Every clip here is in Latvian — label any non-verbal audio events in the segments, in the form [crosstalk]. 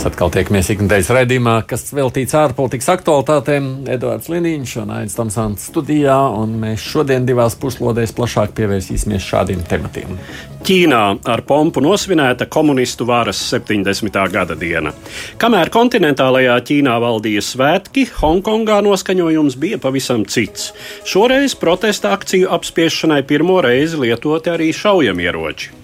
Mēs atkal tiekamies ikdienas raidījumā, kas veltīts ārpolitikas aktualitātēm. Edvards Liniņš un Aits Tamsons studijā, un mēs šodien divās puslodēs plašāk pievērsīsimies šādiem tematiem. Ķīnā ar pompu nosvinēta komunistu varas 70. gada diena. Kamēr kontinentālajā Ķīnā valdīja svētki, Hongkongā noskaņojums bija pavisam cits. Šoreiz protesta akciju apspiešanai pirmo reizi lietoti arī šaujamieroči.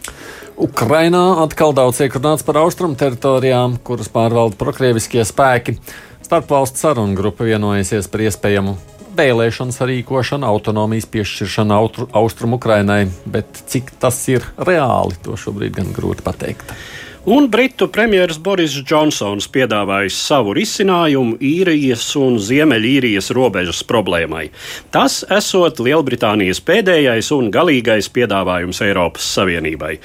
Ukrainā atkal daudz tiek runāts par austrumu teritorijām, kuras pārvalda prokrieviskie spēki. Starpvalstu sarunu grupa vienojusies par iespējamu vēlēšanu sarīkošanu, autonomijas piešķiršanu austrumu Ukrainai, bet cik tas ir reāli, to šobrīd gan grūti pateikt. Un Britu premjerministrs Boris Džonsons piedāvājis savu risinājumu īrijas un Ziemeļīrijas robežas problēmai. Tas esot Lielbritānijas pēdējais un galīgais piedāvājums Eiropas Savienībai.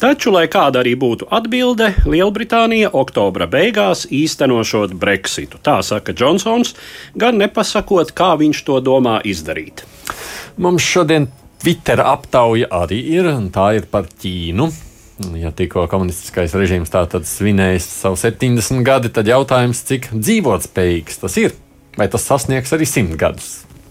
Taču, lai kāda arī būtu atbilde, Lielbritānija oktobra beigās īstenošot Brexitu. Tā saka Džonsons, gan nepasakot, kā viņš to domā izdarīt. Mums šodien Twitter aptauja arī ir, un tā ir par Ķīnu. Ja tikko komunistiskais režīms tā tad svinējis savu 70 gadi, tad jautājums, cik dzīvotspējīgs tas ir? Vai tas sasniegs arī 100 gadus?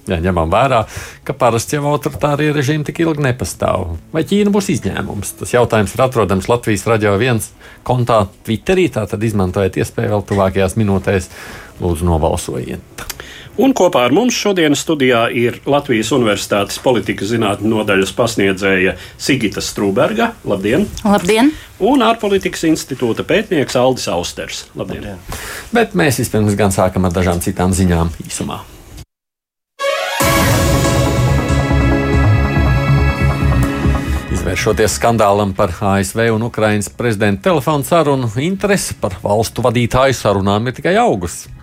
Ja ņemam vērā, ka parasti jau autoritārie režīmi tik ilgi nepastāv. Vai Ķīna būs izņēmums? Tas jautājums ir atrodams Latvijas radio viens kontā Twitterī. Tātad izmantojiet iespēju vēl tuvākajās minūtēs. Lūdzu, nobalsojiet! Un kopā ar mums šodienas studijā ir Latvijas Universitātes politikas zinātņu nodaļas pasniedzēja Sigita Strūberga. Labdien! Labdien! Un ārpolitikas institūta pētnieks Aldis Austers. Labdien! Labdien. Bet mēs vispirms gan sākam ar dažām citām ziņām īsumā. Izvēršoties skandālam par ASV un Ukraiņas prezidenta telefonu sarunu, interese par valstu vadītāju sarunām ir tikai augusi.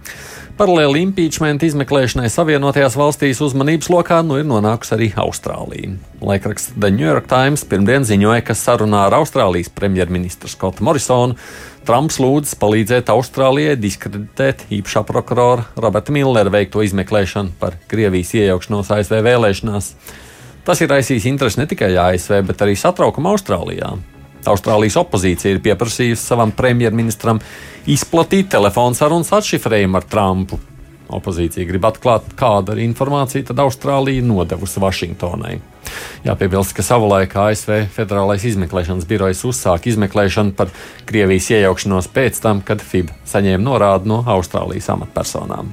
Paralēli impeachment izmeklēšanai Savienotajās valstīs uzmanības lokā nu ir nonākusi arī Austrālija. Laikraksts The New York Times pirmdien ziņoja, ka sarunā ar Austrālijas premjerministru Skotu Morisonu Trumps lūdz palīdzēt Austrālijai diskreditēt īpašā prokurora Roberta Millera veikto izmeklēšanu par Krievijas iejaukšanos ASV vēlēšanās. Tas ir raisījis interesi ne tikai ASV, bet arī satraukumu Austrālijā. Austrālijas opozīcija ir pieprasījusi savam premjerministram izplatīt telefonu sarunas atšifrējumu ar Trumpu. Opozīcija grib atklāt, kāda ir informācija tad Austrālija nodevusi Vašingtonai. Jāpiebilst, ka savulaik ASV Federālais izmeklēšanas birojs uzsāka izmeklēšanu par Krievijas iejaukšanos pēc tam, kad FIB saņēma norādi no Austrālijas amatpersonām.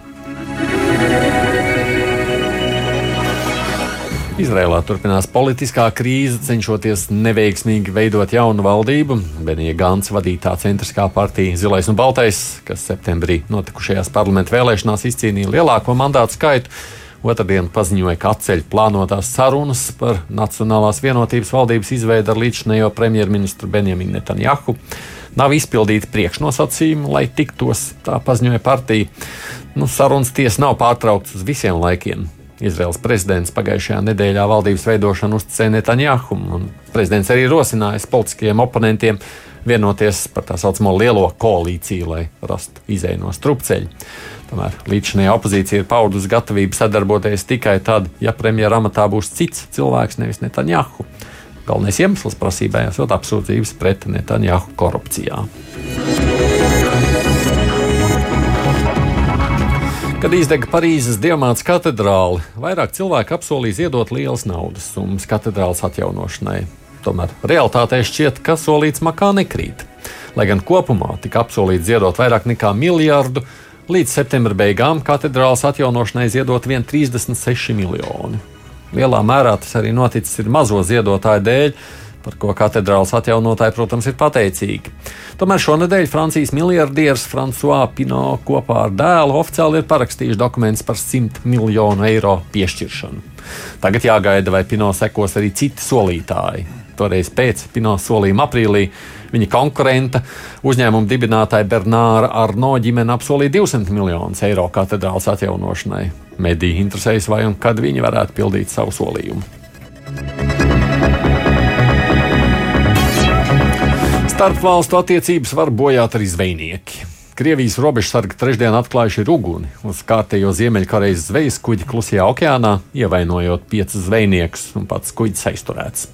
Izrēlā turpinās politiskā krīze, cenšoties neveiksmīgi veidot jaunu valdību. Benija Gants vadītā centriskā partija Zilais un Baltais, kas septembrī notikušajās parlamentu vēlēšanās izcīnīja lielāko mandātu skaitu, otrdien paziņoja, ka atceļ plānotās sarunas par Nacionālās vienotības valdības izveidu ar līdzinējo premjerministru Benjaminu Netanjahu. Nav izpildīti priekšnosacījumi, lai tiktos, tā paziņoja partija. Nu, sarunas tiesa nav pārtrauktas uz visiem laikiem. Izraels prezidents pagājušajā nedēļā valdības veidošanu uzticēja Netanjahu. Prezidents arī rosinājis politiskajiem oponentiem vienoties par tā saucamo lielo koalīciju, lai rastu izēju no strupceļa. Tomēr līdzinājā opozīcija ir paudusi gatavību sadarboties tikai tad, ja premjera amatā būs cits cilvēks, nevis Netanjahu. Galvenais iemesls prasībai esot apsūdzības pret Netanjahu korupcijā. Kad izdega Parīzes Diamāts katedrāli, vairāk cilvēku apsolīja ziedot lielas naudas summas katedrāles atjaunošanai. Tomēr realitātē šķiet, ka solīts makā nekrīt. Lai gan kopumā tika apsolīts ziedot vairāk nekā miljardu, līdz septembra beigām katedrāles atjaunošanai ziedot vien 36 miljoni. Lielā mērā tas arī noticis mazo ziedotāju dēļ, par ko katedrāles atjaunotāji, protams, ir pateicīgi. Tomēr šonadēļ Francijas miljardieris François Pino kopā ar dēlu oficiāli ir parakstījuši dokumentus par 100 miljonu eiro piešķiršanu. Tagad jāgaida, vai Pino sekos arī citi solītāji. Toreiz pēc Pino solījuma aprīlī viņa konkurenta uzņēmuma dibinātāja Bernāra Arno ģimene apsolīja 200 miljonus eiro katedrāles atjaunošanai. Mediji interesējas, vai un kad viņi varētu pildīt savu solījumu. Starpvalstu attiecības var bojāt arī zvejnieki. Krievijas robežsargi trešdien atklājuši uguni uz kārtējo Ziemeļkorejas zvejas kuģi Klusajā okeānā, ievainojot piecus zvejniekus, un pats kuģis aizturēts.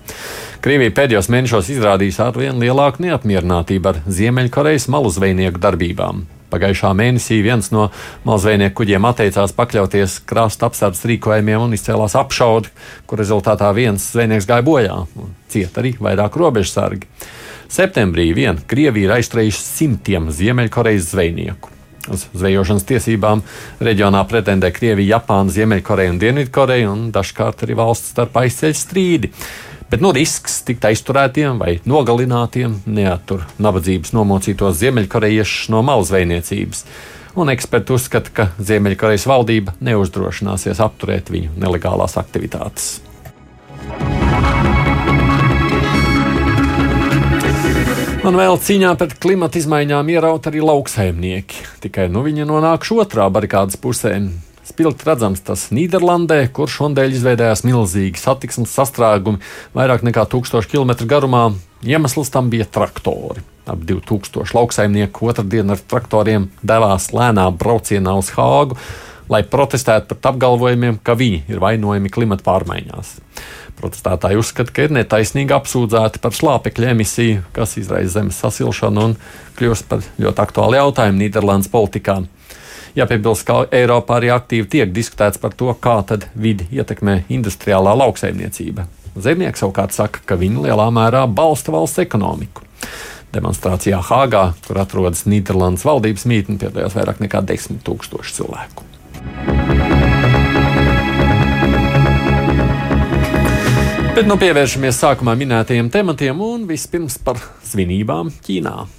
Krievija pēdējos mēnešos izrādījusi arvien lielāku neapmierinātību ar Ziemeļkorejas malu zvejnieku darbībām. Pagājušā mēnesī viens no mazvejnieku kuģiem atteicās pakļauties krasta apsardzes rīkojumiem un izcēlās apšaude, kur rezultātā viens zvejnieks gāja bojā. Cieta arī vairāk robežsargi. Septembrī vien Krievija ir aizturējusi simtiem Ziemeļkorejas zvejnieku. Uz zvejošanas tiesībām reģionā pretendē Krievija, Japāna, Ziemeļkoreja un Dienvidkoreja, un dažkārt arī valsts starpā izceļ strīdi. Bet nu, risks tikt aizturētiem vai nogalinātiem neatur nabadzības nomocītos ziemeļkorejiešus no malzveiniecības. Un eksperti uzskata, ka Ziemeļkorejas valdība neuzdrošināsies apturēt viņu nelegālās aktivitātes. Un vēl cīņā pret klimata izmaiņām ieraut arī lauksaimnieki. Tikai nu viņi nonākuši otrā barikādas pusē. Spilgti redzams tas Nīderlandē, kur šodien izveidojās milzīgi satiksmes sastrēgumi vairāk nekā 1000 km garumā. Iemesls tam bija traktori. Ap 2000 lauksaimnieku otrdien ar traktoriem devās lēnā braucienā uz Hāgu, lai protestētu pret apgalvojumiem, ka viņi ir vainojami klimata pārmaiņās. Protestētāji uzskata, ka ir netaisnīgi apsūdzēti par slāpekļa emisiju, kas izraisa zemes sasilšanu un kļūst par ļoti aktuālu jautājumu Nīderlandes politikā. Jāpiebilst, ka Eiropā arī aktīvi tiek diskutēts par to, kā vidi ietekmē industriālā lauksaimniecība. Zemnieki savukārt saka, ka viņi lielā mērā balsta valsts ekonomiku. Demonstrācijā Hāgā, kur atrodas Nīderlandes valdības mītne, piedalījās vairāk nekā 10 000 cilvēku. Bet nu pievēršamies sākumā minētajiem tematiem un vispirms par svinībām Ķīnā.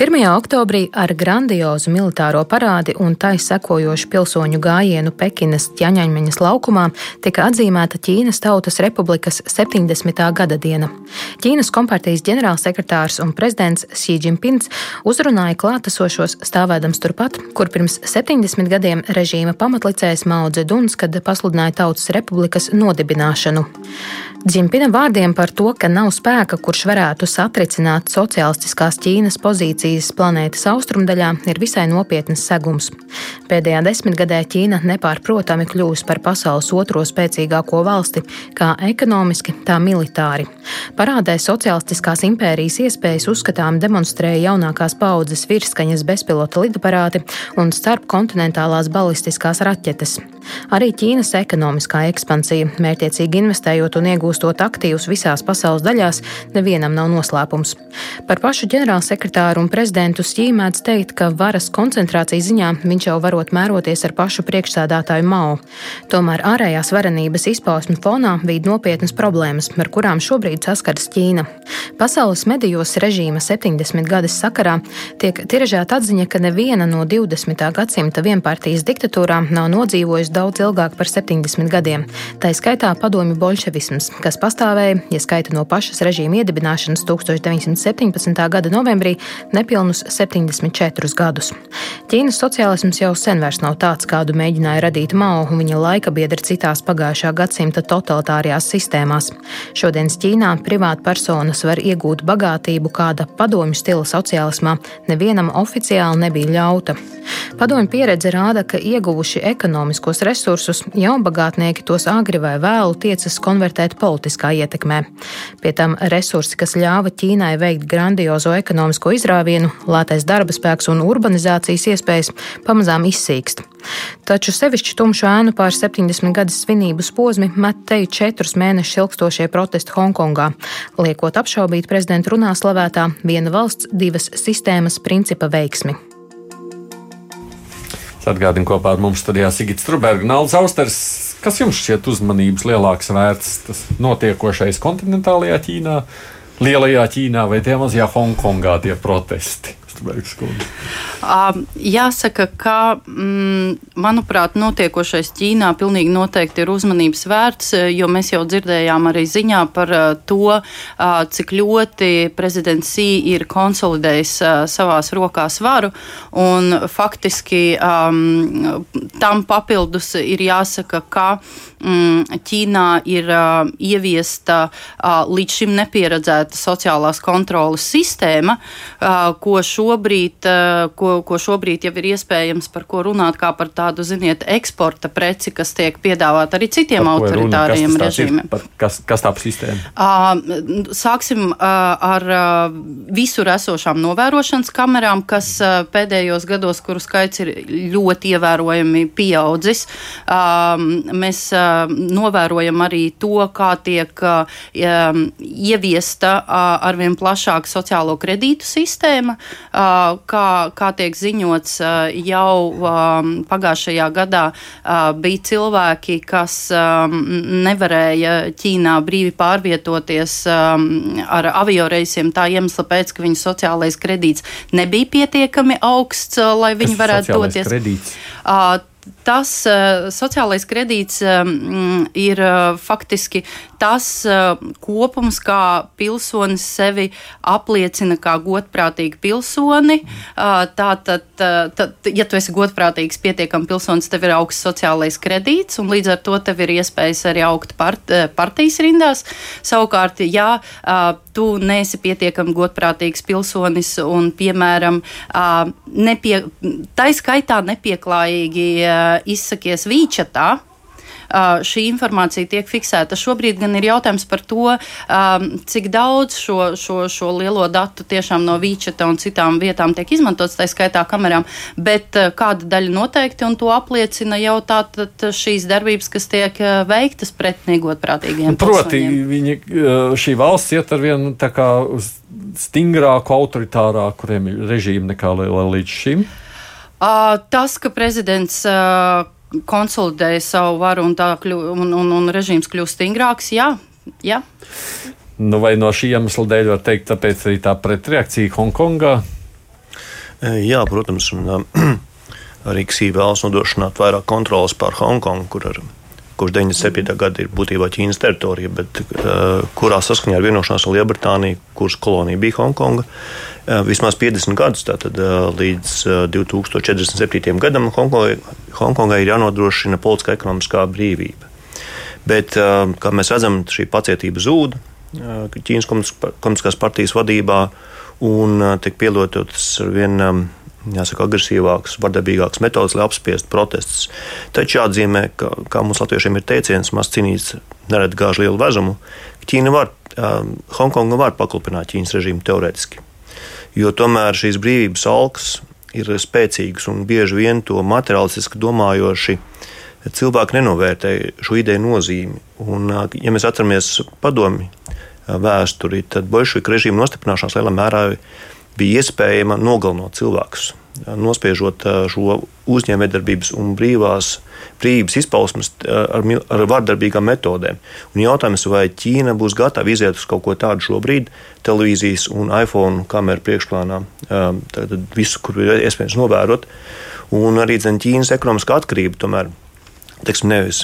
1. oktobrī ar grandiozu militāro parādi un tai sekojošu pilsoņu gājienu Pekinas ķaņaņmeņas laukumā tika atzīmēta Ķīnas Tautas Republikas 70. gada diena. Ķīnas kompartijas ģenerālsekretārs un prezidents Xi Jinpings uzrunāja klātesošos stāvēdams turpat, kur pirms 70 gadiem režīma pamatlicējs Mao Dzeduns, kad pasludināja Tautas Republikas nodibināšanu. Džimpina vārdiem par to, ka nav spēka, kurš varētu satricināt sociālistiskās Ķīnas pozīcijas planētas austrumdaļā, ir visai nopietnas segums. Pēdējā desmitgadē Ķīna nepārprotami kļūst par pasaules otro spēcīgāko valsti, kā ekonomiski, tā militāri. Parādē sociālistiskās impērijas iespējas uzskatām demonstrēja jaunākās paudzes virskaņas bezpilota lidaparāti un starpkontinentālās balistiskās raķetes. Arī Ķīnas ekonomiskā ekspansija, mērķiecīgi investējot un iegūstot aktīvus visās pasaules daļās, nevienam nav noslēpums. Par pašu ģenerālsekretāru un prezidentu Stīmēdz teikt, ka varas koncentrācijas ziņā viņš jau varot mēroties ar pašu priekšsādātāju Mao. Tomēr ārējās varenības izpausmu fonā bija nopietnas problēmas, ar kurām šobrīd saskaras Ķīna. Pasaules medijos režīma 70 gadus sakarā tiek tiražēta atziņa, ka neviena no 20. gadsimta vienpartijas diktatūrām nav nodzīvojusi daudz ilgāk par 70 gadiem. Tā skaitā padomju bolševisms, kas pastāvēja, ja skaita no pašas režīma iedibināšanas 1917. gada novembrī, nepilnus 74 gadus. Ķīnas sociālisms jau sen vairs nav tāds, kādu mēģināja radīt Mao un viņa laika biedri citās pagājušā gadsimta totalitārajās sistēmās. Šodienas Ķīnā privātpersonas var iegūt bagātību, kāda padomju stila sociālismā nevienam oficiāli nebija ļauta. Padomju pieredze rāda, ka ieguvuši ekonomiskos resursus, jaunbagātnieki tos agri vai vēlu tiecas konvertēt politiskā ietekmē. Pie tam resursi, kas ļāva Ķīnai veikt grandiozo ekonomisko izrāvienu, lētais darba spēks un urbanizācijas iespējas pamazām izsīkst. Taču sevišķi tumšu ēnu pār 70 gadu svinības posmi met teju četrus mēnešus ilgstošie protesti Hongkongā, liekot apšaubīt prezidenta runā slavētā viena valsts, divas sistēmas principa veiksmi. Atgādini kopā ar mums studijā Sigits Trubergs, Nāls Austers. Kas jums šķiet uzmanības lielāks vērts, tas notiekošais kontinentālajā Ķīnā, lielajā Ķīnā vai tie mazajā Hongkongā tie protesti? Vesterbergs kundze? Uh, jāsaka, ka, mm, manuprāt, notiekošais Ķīnā pilnīgi noteikti ir uzmanības vērts, jo mēs jau dzirdējām arī ziņā par uh, to, uh, cik ļoti prezidents Sī ir konsolidējis uh, savās rokās varu, un faktiski um, tam papildus ir jāsaka, ka Ķīnā ir ieviesta līdz šim nepieredzēta sociālās kontrolas sistēma, ko, šobrīd, ko, ko šobrīd jau ir iespējams par ko runāt kā par tādu, ziniet, eksporta preci, kas tiek piedāvāta arī citiem autoritāriem režīmiem. Par, kas, kas tā par sistēmu? Sāksim ar visur esošām novērošanas kamerām, kas pēdējos gados, kuru skaits ir ļoti ievērojami pieaudzis. Mēs novērojam arī to, kā tiek uh, ieviesta uh, arvien plašāka sociālo kredītu sistēma, uh, kā, kā tiek ziņots jau um, pagājušajā gadā bija cilvēki, kas um, nevarēja Ķīnā brīvi pārvietoties um, ar avioreisiem tā iemesla pēc, ka viņu sociālais kredīts nebija pietiekami augsts, lai viņi varētu doties. Kredīts? Tas uh, sociālais kredīts um, ir uh, faktiski tas kopums, kā pilsonis sevi apliecina kā godprātīgu pilsoni. Tātad, tad, ja tu esi godprātīgs, pietiekami pilsonis, tev ir augsts sociālais kredīts, un līdz ar to tev ir iespējas arī augt part, partijas rindās. Savukārt, ja tu neesi pietiekami godprātīgs pilsonis un, piemēram, nepie, tā skaitā nepieklājīgi izsakies vīčatā, šī informācija tiek fiksēta. Šobrīd gan ir jautājums par to, cik daudz šo, šo, šo lielo datu tiešām no Vīčeta un citām vietām tiek izmantots, tā skaitā kamerām, bet kāda daļa noteikti, un to apliecina jau tātad šīs darbības, kas tiek veiktas pret negodprātīgiem. Proti, viņi, šī valsts iet ar vienu tā kā uz stingrāku, autoritārāku režīmu nekā līdz šim. Uh, tas, ka prezidents uh, konsolidēja savu varu un, kļu, un, un, un režīms kļūst stingrāks. Jā, jā. Nu, vai no šī iemesla dēļ var teikt, tāpēc arī tā pretreakcija Hongkongā? E, jā, protams, un [clears throat] arī Ksī vēlas nodrošināt vairāk kontrolas pār Hongkongu, kur ar kurš 97. gada ir būtībā Ķīnas teritorija, bet uh, kurā saskaņā ar vienošanās ar Lielbritāniju, kuras kolonija bija Hongkonga, uh, vismaz 50 gadus, tātad uh, līdz uh, 2047. gadam Hongkongai, ir jānodrošina politiskā ekonomiskā brīvība. Bet, kā mēs redzam, šī pacietība zūd Ķīnas komunistiskās partijas vadībā un tiek pielietotas ar vienu um, jāsaka, agresīvākas, vardarbīgākas metodas, lai apspiestu protestus. Taču jāatzīmē, ka, kā mums latviešiem ir teiciens, maz cīnīts nerad gāž lielu vezumu, ka Ķīna var, um, Hongkonga var paklupināt Ķīnas režīmu teorētiski. Jo tomēr šīs brīvības alkas ir spēcīgas un bieži vien to materiālistiski domājoši cilvēki nenovērtē šo ideju nozīmi. Un, ja mēs atceramies padomi vēsturi, tad bolševiku režīmu nostiprināšanās lielā mērā bija iespējama nogalinot cilvēkus, nospiežot šo uzņēmējdarbības un brīvās brīvības izpausmes ar, ar vardarbīgām metodēm. Un jautājums, vai Ķīna būs gatava iziet uz kaut ko tādu šobrīd, televīzijas un iPhone kameru priekšplānā, tad visu, kur ir iespējams novērot, un arī zin, Ķīnas ekonomiskā atkarība tomēr. Teiksim, nevis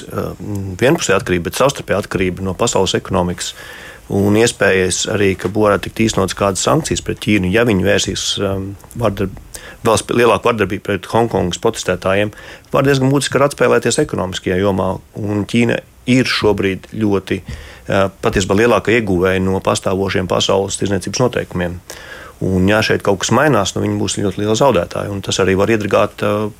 vienpusēja atkarība, bet savstarpēja atkarība no pasaules ekonomikas uh, un iespējas arī, ka varētu tikt īstenotas kādas sankcijas pret Ķīnu, ja viņi vērsīs um, vardarb, vēl lielāku vardarbību pret Hongkongas protestētājiem, var diezgan būtiski atspēlēties ekonomiskajā jomā. Un Ķīna ir šobrīd ļoti uh, patiesībā lielākā ieguvēja no pastāvošiem pasaules tirdzniecības noteikumiem. Un, ja šeit kaut kas mainās, nu, viņi būs ļoti lieli zaudētāji. Tas arī var iedragāt uh,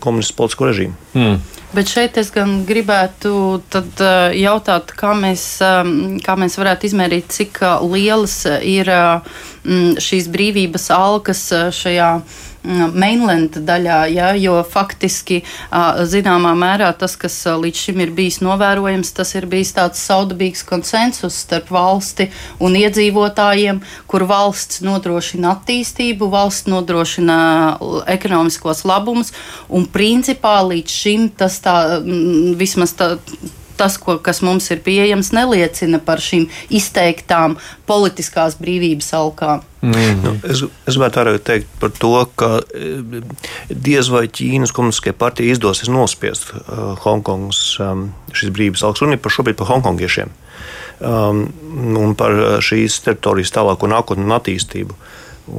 komunistisko politisko režīmu. Mm. Bet šeit es gan gribētu tad, uh, jautāt, kā mēs, um, kā mēs varētu izmērīt, cik uh, lielas ir uh, šīs brīvības alkas šajā mainland daļā, ja, jo faktiski zināmā mērā tas, kas līdz šim ir bijis novērojams, tas ir bijis tāds saudabīgs konsensus starp valsti un iedzīvotājiem, kur valsts nodrošina attīstību, valsts nodrošina ekonomiskos labumus, un principā līdz šim tas tā vismaz tā tas, ko, kas mums ir pieejams, neliecina par šīm izteiktām politiskās brīvības alkām. Mm. Nu, es, es gribētu arī teikt par to, ka eh, diez vai Ķīnas komunistiskajai partijai izdosies nospiest uh, Hongkongas um, šīs brīvības algas, un ir par šobrīd par hongkongiešiem um, un par šīs teritorijas tālāko nākotni un attīstību.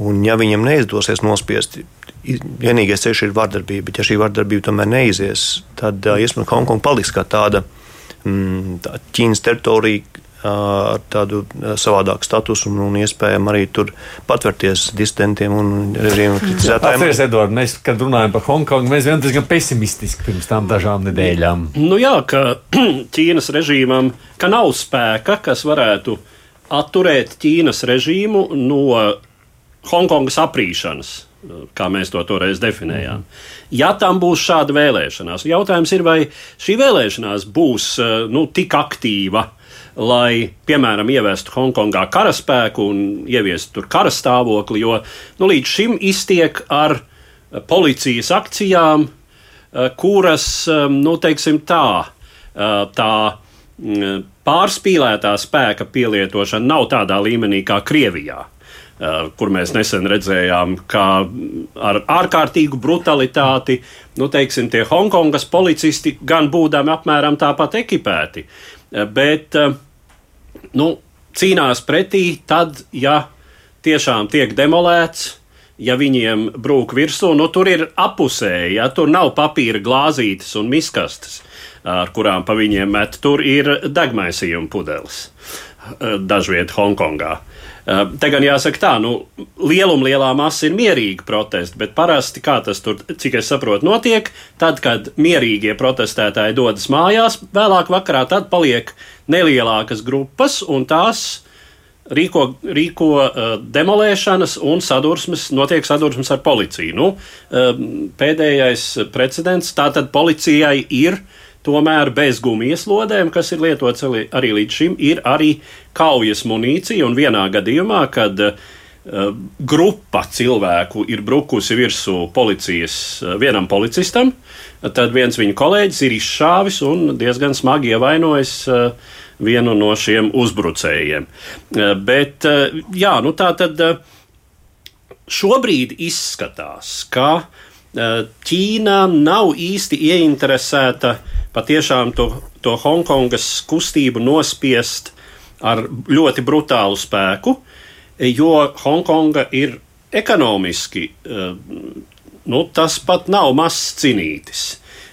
Un, ja viņam neizdosies nospiest, vienīgais ceļš ir vardarbība, bet ja šī vardarbība tomēr neizies, tad uh, iespējams Hongkonga paliks kā tāda mm, tā Ķīnas teritorija ar tādu savādāku statusu un, un iespējām arī tur patvērties disidentiem un režīmu [laughs] kritizētājiem. Atceries, Edvard, mēs, kad runājam par Hongkongu, mēs bijām diezgan pesimistiski pirms tam dažām nedēļām. Nu jā, ka [clears throat] Ķīnas režīmam, ka nav spēka, kas varētu atturēt Ķīnas režīmu no Hongkongas aprīšanas kā mēs to toreiz definējām. Ja tam būs šāda vēlēšanās, jautājums ir, vai šī vēlēšanās būs eh, nu, tik aktīva, lai, piemēram, ievestu Hongkongā karaspēku un ieviestu tur karastāvokli, jo nu, līdz šim iztiek ar policijas akcijām, eh, kuras, eh, nu, teiksim tā, tā mm, pārspīlētā spēka pielietošana nav tādā līmenī kā Krievijā. Eh, kur mēs nesen redzējām, kā ar ārkārtīgu brutalitāti, nu, teiksim, tie Hongkongas policisti gan būdami apmēram tāpat ekipēti, eh, bet eh, nu, cīnās pretī tad, ja tiešām tiek demolēts. Ja viņiem brūk virsū, nu tur ir apusēji, ja tur nav papīra glāzītes un miskastes, ar kurām pa viņiem met, tur ir degmaisījuma pudeles dažviet Hongkongā. Uh, Te gan jāsaka tā, nu, lieluma lielā masa ir mierīga protesta, bet parasti, kā tas tur, cik es saprotu, notiek, tad, kad mierīgie protestētāji dodas mājās, vēlāk vakarā tad paliek nelielākas grupas un tās rīko, rīko uh, demolēšanas un sadursmes, notiek sadursmes ar policiju. Nu, uh, pēdējais precedents tātad policijai ir uh, Tomēr bez gumijas lodēm, kas ir lietots arī līdz šim, ir arī kaujas munīcija. Un vienā gadījumā, kad uh, grupa cilvēku ir brukusi virsū policijas, uh, vienam policistam, tad viens viņa kolēģis ir izšāvis un diezgan smagi ievainojis uh, vienu no šiem uzbrucējiem. Bet, jā, nu tā tad šobrīd izskatās, ka Ķīna nav īsti ieinteresēta uh, patiešām to, to Hongkongas kustību nospiest ar ļoti brutālu spēku, jo Hongkonga ir ekonomiski, eh, nu, tas pat nav mazs cinītis.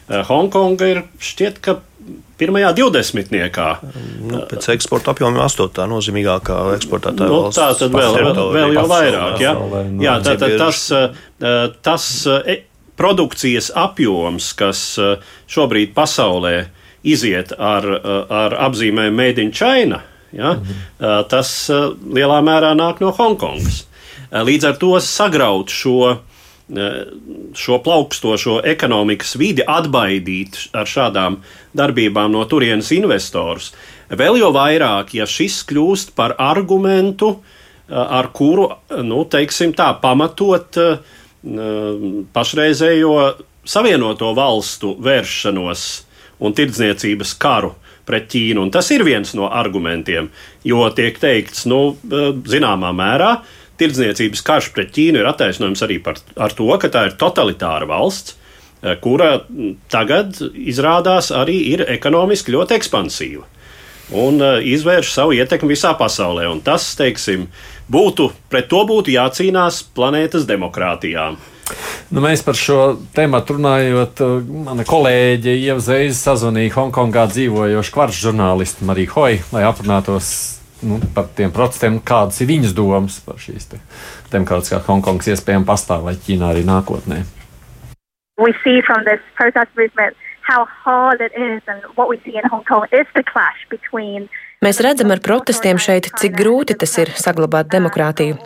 Eh, Hongkonga ir šķiet, ka pirmajā divdesmitniekā. Nu, pēc eksporta apjoma astotā nozīmīgākā eksportētāja nu, valsts. Tā tad vēl, vēl, vēl jau vairāk. Ja? Jā, tā, tā, tas, eh, tas produkcijas apjoms, kas eh, šobrīd pasaulē iziet ar, eh, ar apzīmēm Made in China, ja, mhm. tas lielā mērā nāk no Hongkongas. Līdz ar to sagraut šo, šo plaukstošo ekonomikas vidi, atbaidīt ar šādām darbībām no turienes investorus. Vēl jau vairāk, ja šis kļūst par argumentu, ar kuru, nu, teiksim tā, pamatot uh, pašreizējo savienoto valstu vēršanos un tirdzniecības karu pret Ķīnu. Un tas ir viens no argumentiem, jo tiek teikts, nu, zināmā mērā, tirdzniecības karš pret Ķīnu ir attaisnojums arī par, ar to, ka tā ir totalitāra valsts, kura tagad izrādās arī ir ekonomiski ļoti ekspansīva un izvērš savu ietekmi visā pasaulē. Un tas, teiksim, uh, būtu, pret to būtu jācīnās planētas demokrātijām. Nu, mēs par šo tēmu runājot, mana kolēģe Ieva Zēze sazvanīja Hongkongā dzīvojošu kvaršu žurnālistu Mariju Hoju, lai aprunātos nu, par tiem procesiem, kādas ir viņas domas par šīs te demokrātiskās Hongkongas iespējām pastāvēt Ķīnā arī nākotnē. We see from this protest movement how hard it is and what we see in Hong Kong is the clash between Mēs redzam ar protestiem šeit, cik grūti tas ir saglabāt demokrātiju.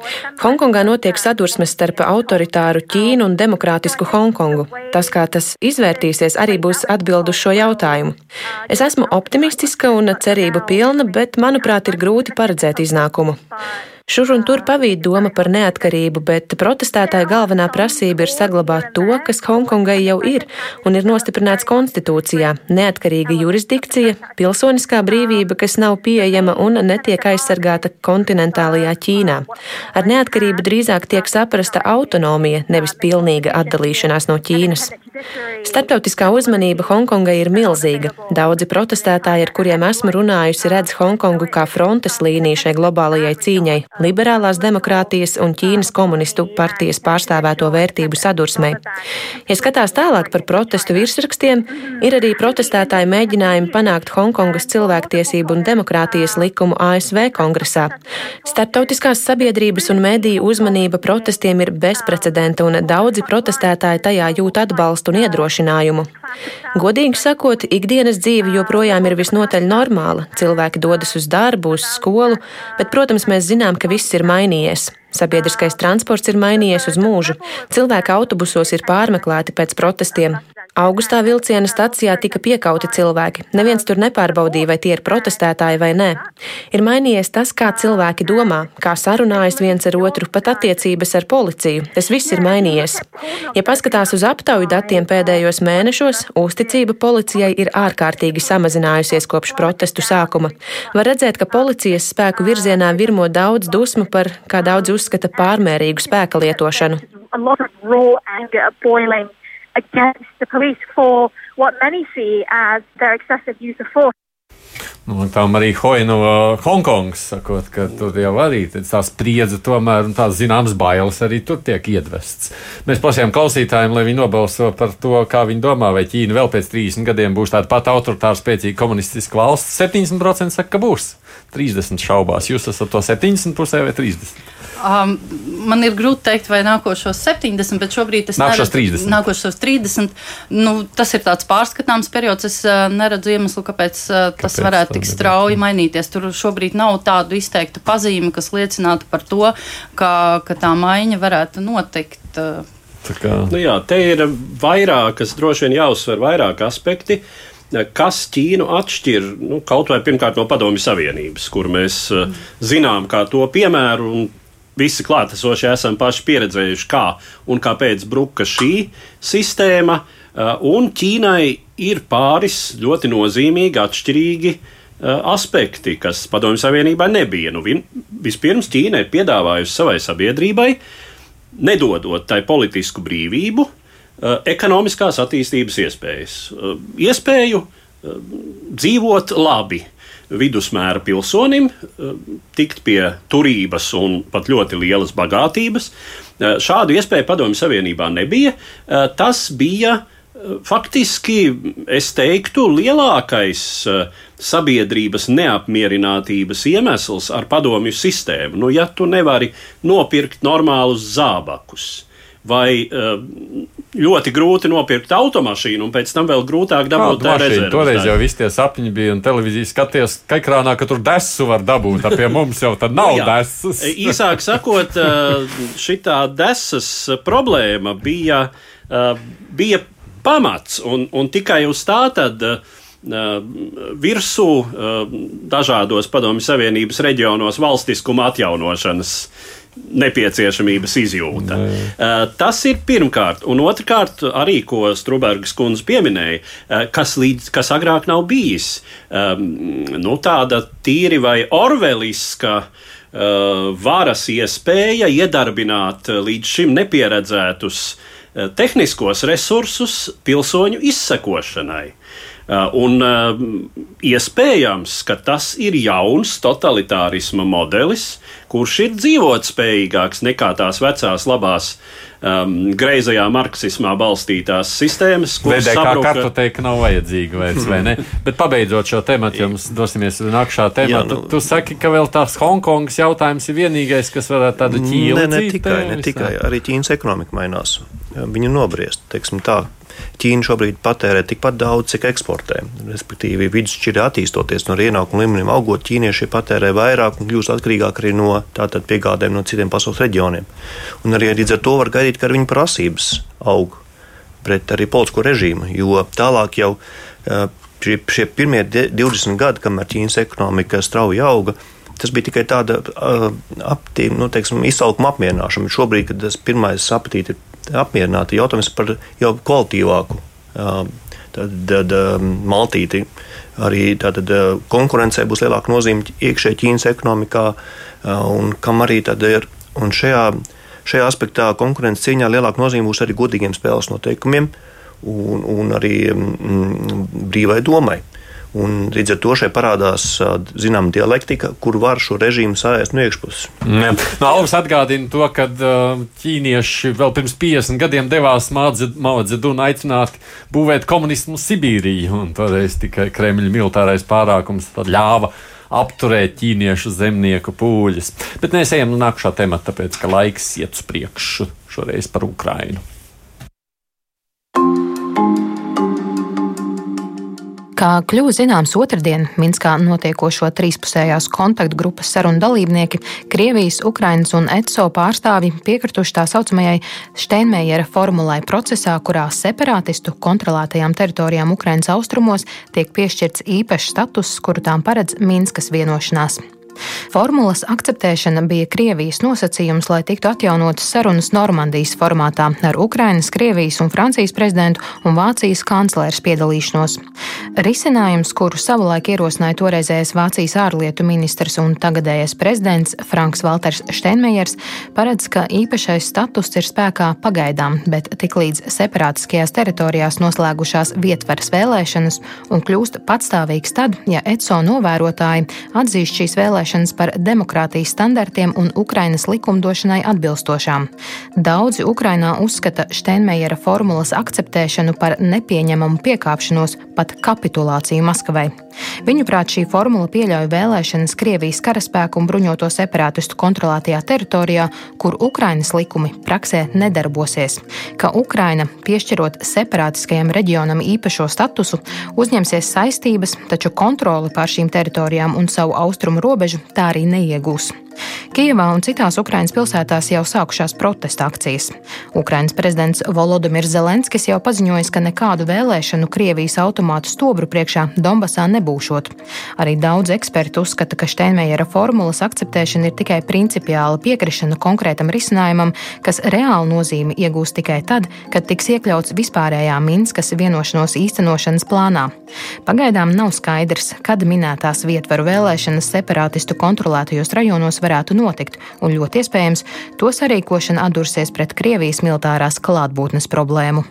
Hongkongā notiek sadursmes starp autoritāru Ķīnu un demokrātisku Hongkongu. Tas, kā tas izvērtīsies, arī būs atbild uz šo jautājumu. Es esmu optimistiska un cerību pilna, bet, manuprāt, ir grūti paredzēt iznākumu. Šur un tur pavīd doma par neatkarību, bet protestētāja galvenā prasība ir saglabāt to, kas Hongkongai jau ir un ir nostiprināts konstitūcijā - neatkarīga jurisdikcija, pilsoniskā brīvība, kas nav pieejama un netiek aizsargāta kontinentālajā Ķīnā. Ar neatkarību drīzāk tiek saprasta autonomija, nevis pilnīga atdalīšanās no Ķīnas. Startautiskā uzmanība Hongkongai ir milzīga. Daudzi protestētāji, ar kuriem esmu runājusi, redz Hongkongu kā frontes līniju šai globālajai cīņai, liberālās demokrātijas un Ķīnas komunistu partijas pārstāvēto vērtību sadursmei. Ja skatās tālāk par protestu virsrakstiem, ir arī protestētāji mēģinājumi panākt Hongkongas cilvēktiesību un demokrātijas likumu ASV kongresā. Startautiskās sabiedrības un mediju uzmanība protestiem ir bezprecedenta, un daudzi protestētāji tajā jūt atbalstu un iedrošinājumu. Godīgi sakot, ikdienas dzīve joprojām ir visnotaļ normāla. Cilvēki dodas uz darbu, uz skolu, bet, protams, mēs zinām, ka viss ir mainījies. Sabiedriskais transports ir mainījies uz mūžu. Cilvēki autobusos ir pārmeklēti pēc protestiem. Augustā vilciena stacijā tika piekauti cilvēki. Neviens tur nepārbaudīja, vai tie ir protestētāji vai nē. Ir mainījies tas, kā cilvēki domā, kā sarunājas viens ar otru, pat attiecības ar policiju. Tas viss ir mainījies. Ja paskatās uz aptauju datiem pēdējos mēnešos, uzticība policijai ir ārkārtīgi samazinājusies kopš protestu sākuma. Var redzēt, ka policijas spēku virzienā virmo daudz dusmu par, kā daudz uzskata, pārmērīgu spēka lietošanu. A lot of raw anger boiling against the police for what many see as their excessive use of force. Nu, tā arī Hoja no Hongkongas sakot, ka tur jau arī tā spriedze, tomēr tās zināmas bailes arī tur tiek iedvests. Mēs prasījām klausītājiem, lai viņi nobalso par to, kā viņi domā, vai Ķīna vēl pēc 30 gadiem būs tāda pati autoritāra, spēcīga komunistiska valsts. 70% saka, ka būs. 30 šaubās. Jūs esat to 70 pusē vai 30? Um, man ir grūti pateikt, vai nākošos 70, bet šobrīd es nākošos neredzu, 30. Nākošos 30 nu, tas ir tāds pārskatāms periods. Es uh, neredzu iemeslu, kāpēc uh, tas kāpēc varētu tik strauji mainīties. Tur šobrīd nav tādu izteiktu pazīmi, kas liecinātu par to, ka, ka tā maiņa varētu notikt. Uh. Kā... Nu jā, te ir vairākas, droši vien jāuzsver vairāk aspekti. Kas Ķīnu atšķir nu, kaut vai pirmkārt no Padomju Savienības, kur mēs uh, zinām, kā to piemēru, un visi klātesošie esam paši pieredzējuši, kā un kāpēc bruka šī sistēma. Uh, un Ķīnai ir pāris ļoti nozīmīgi, atšķirīgi uh, aspekti, kas Padomju Savienībā nebija. Nu, vispirms Ķīna ir piedāvājusi savai sabiedrībai, nedodot tai politisku brīvību, uh, ekonomiskās attīstības iespējas, iespēju dzīvot labi, vidusmēra pilsonim eh, tikt pie turības un pat ļoti lielas bagātības. Eh, šādu iespēju Padomju Savienībā nebija. Eh, tas bija faktiski, es teiktu, lielākais sabiedrības neapmierinātības iemesls ar padomju sistēmu. Nu, ja tu nevari nopirkt normālus zābakus, vai ļoti grūti nopirkt automašīnu, un pēc tam vēl grūtāk dabūt tādu rezervi. Toreiz jau viss tie sapņi bija, un televīzija skaties, ka ekrānā, ka tur desu var dabūt, tad pie mums jau tad nav nu, desas. Īsāk sakot, šī desas problēma bija, bija pamats, un, un tikai uz tā tad virsū dažādos padomju Savienības reģionos valstiskuma atjaunošanas nepieciešamības izjūta. Nē. Uh, tas ir pirmkārt, un otrkārt, arī ko Strunbergs kundze pieminēja, uh, kas, līdz, kas agrāk nav bijis. Um, nu, tāda tīri vai orveliska uh, varas iespēja iedarbināt līdz šim nepieredzētus tehniskos resursus pilsoņu izsekošanai. Uh, un uh, iespējams, ka tas ir jauns totalitārisma modelis, kurš ir dzīvotspējīgāks nekā tās vecās labās um, greizajā marksismā balstītās sistēmas. Vedē, sabruka... kā kartoteka nav vajadzīga vairs, vai ne? [laughs] Bet pabeidzot šo tematu, jums dosimies uz nākšā tematu, Jā, nu... tu, saki, ka vēl tās Hongkongas jautājums ir vienīgais, kas varētu tādu ķīlu. Ne, ne tikai, ne tikai, arī Ķīnas ekonomika mainās. Viņa nobriest, teiksim tā, Ķīna šobrīd patērē tikpat daudz, cik eksportē. Respektīvi, vidusšķirē attīstoties no ienākuma līmenim, augot, ķīnieši patērē vairāk un kļūst atkarīgāk arī no tātad piegādēm no citiem pasaules reģioniem. Un arī līdz ar to var gaidīt, ka viņu prasības aug pret arī politisko režīmu, jo tālāk jau šie, šie pirmie 20 gadi, kamēr Ķīnas ekonomika strauji auga, tas bija tikai tāda uh, aptī, nu, teiksim, izsalkuma apmierināšana. Šobrīd, kad tas pirmais apetīte ir apmierināta, jautājums par jau kvalitīvāku. Uh, tad, maltīti arī tātad, konkurencei būs lielāka nozīme iekšējā Ķīnas ekonomikā, un kam arī ir. Un šajā, šajā aspektā konkurences cīņā lielāka nozīme būs arī godīgiem spēles noteikumiem un, un arī mm, brīvai domai. Un līdz ar to šeit parādās zināma dialektika, kur var šo režīmu sāst no iekšpuses. No, Alvis atgādina to, ka ķīnieši vēl pirms 50 gadiem devās Mao Zedunu aicināt būvēt komunismu Sibīriju, un toreiz tikai Kremļa militārais pārākums ļāva apturēt ķīniešu zemnieku pūļus. Bet mēs ejam no nākamā temata, tāpēc ka laiks iet uz priekšu šoreiz par Ukrainu. Kā kļuva zināms otrdien Minskā notiekošo trīspusējās kontaktgrupas sarunu dalībnieki, Krievijas, Ukrainas un ECO pārstāvji piekrituši tā saucamajai Steinmeiera formulai procesā, kurā separātistu kontrolētajām teritorijām Ukrainas austrumos tiek piešķirts īpašs status, kuru tām paredz Minskas vienošanās. Formulas akceptēšana bija Krievijas nosacījums, lai tiktu atjaunotas sarunas Normandijas formātā ar Ukrainas, Krievijas un Francijas prezidentu un Vācijas kanclēras piedalīšanos. Risinājums, kuru savulaik ierosināja toreizējais Vācijas ārlietu ministrs un tagadējais prezidents Franks Walters Steinmeiers, paredz, ka īpašais status ir spēkā pagaidām, bet tiklīdz separātiskajās teritorijās noslēgušās vietvaras vēlēšanas un kļūst patstāvīgs tad, ja ECO novērotāji atzīst šīs vēlēšanas vēlēšanas par demokrātijas standartiem un Ukrainas likumdošanai atbilstošām. Daudzi Ukrainā uzskata Steinmeiera formulas akceptēšanu par nepieņemamu piekāpšanos, pat kapitulāciju Maskavai. Viņuprāt, šī formula pieļauj vēlēšanas Krievijas karaspēku un bruņoto separātistu kontrolētajā teritorijā, kur Ukrainas likumi praksē nedarbosies, ka Ukraina, piešķirot separātiskajam reģionam īpašo statusu, uzņemsies saistības, taču kontroli pār šīm teritorijām un savu austrumu robežu tā arī neiegūs. Kijevā un citās Ukrainas pilsētās jau sākušās protesta akcijas. Ukrainas prezidents Volodimirs Zelenskis jau paziņojis, ka nekādu vēlēšanu Krievijas automātu stobru priekšā Donbasā nebūšot. Arī daudz eksperti uzskata, ka Steinmeiera formulas akceptēšana ir tikai principiāla piekrišana konkrētam risinājumam, kas reāli nozīmi iegūs tikai tad, kad tiks iekļauts vispārējā Minskas vienošanos īstenošanas plānā. Pagaidām nav skaidrs, kad minētās vietvaru vēlēšanas separātistu kontrolētajos rajonos varētu notikt, un ļoti iespējams, to sarīkošana atdursies pret Krievijas militārās klātbūtnes problēmu.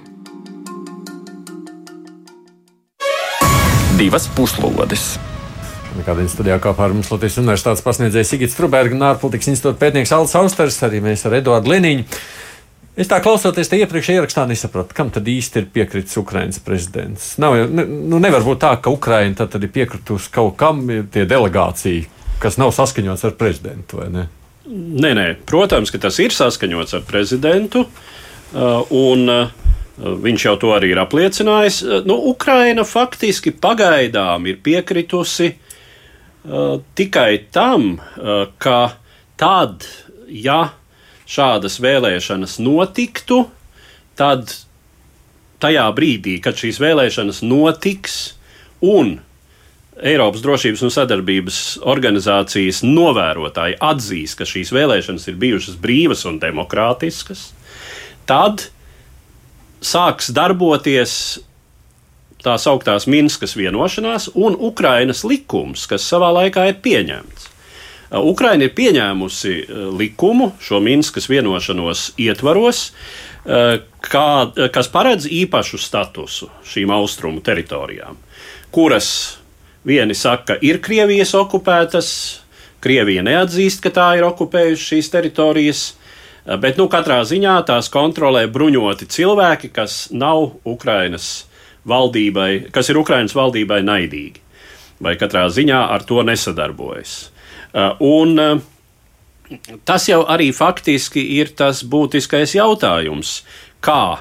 Divas puslodes. Kādien studijā kopā ar mums Latvijas Universitātes pasniedzēja Sigits Truberga un ārpolitikas institūta pētnieks Alts Austers, arī mēs ar Eduardu Liniņu. Es tā klausoties, te iepriekš ierakstā nesapratu, kam tad īsti ir piekritis Ukraiņas prezidents. Nav, ne, nu nevar būt tā, ka Ukraiņa tad, tad ir piekritusi kaut kam, tie delegācija, kas nav saskaņots ar prezidentu. Nē, nē, protams, ka tas ir saskaņots ar prezidentu. Uh, un, uh, Viņš jau to arī ir apliecinājis. Uh, nu, Ukraina faktiski pagaidām ir piekritusi tikai tam, ka tad, ja šādas vēlēšanas notiktu, tad tajā brīdī, kad šīs vēlēšanas notiks un Eiropas drošības un sadarbības organizācijas novērotāji atzīs, ka šīs vēlēšanas ir bijušas brīvas un demokrātiskas, tad sāks darboties tā sauktās Minskas vienošanās un Ukrainas likums, kas savā laikā ir pieņemts. Ukraina ir pieņēmusi likumu šo Minskas vienošanos ietvaros, kā, kas paredz īpašu statusu šīm austrumu teritorijām, kuras Vieni saka, ir Krievijas okupētas, Krievija neatzīst, ka tā ir okupējusi šīs teritorijas, bet nu, katrā ziņā tās kontrolē bruņoti cilvēki, kas nav Ukrainas valdībai, kas ir Ukrainas valdībai naidīgi, vai katrā ziņā ar to nesadarbojas. Un tas jau arī faktiski ir tas būtiskais jautājums, kā,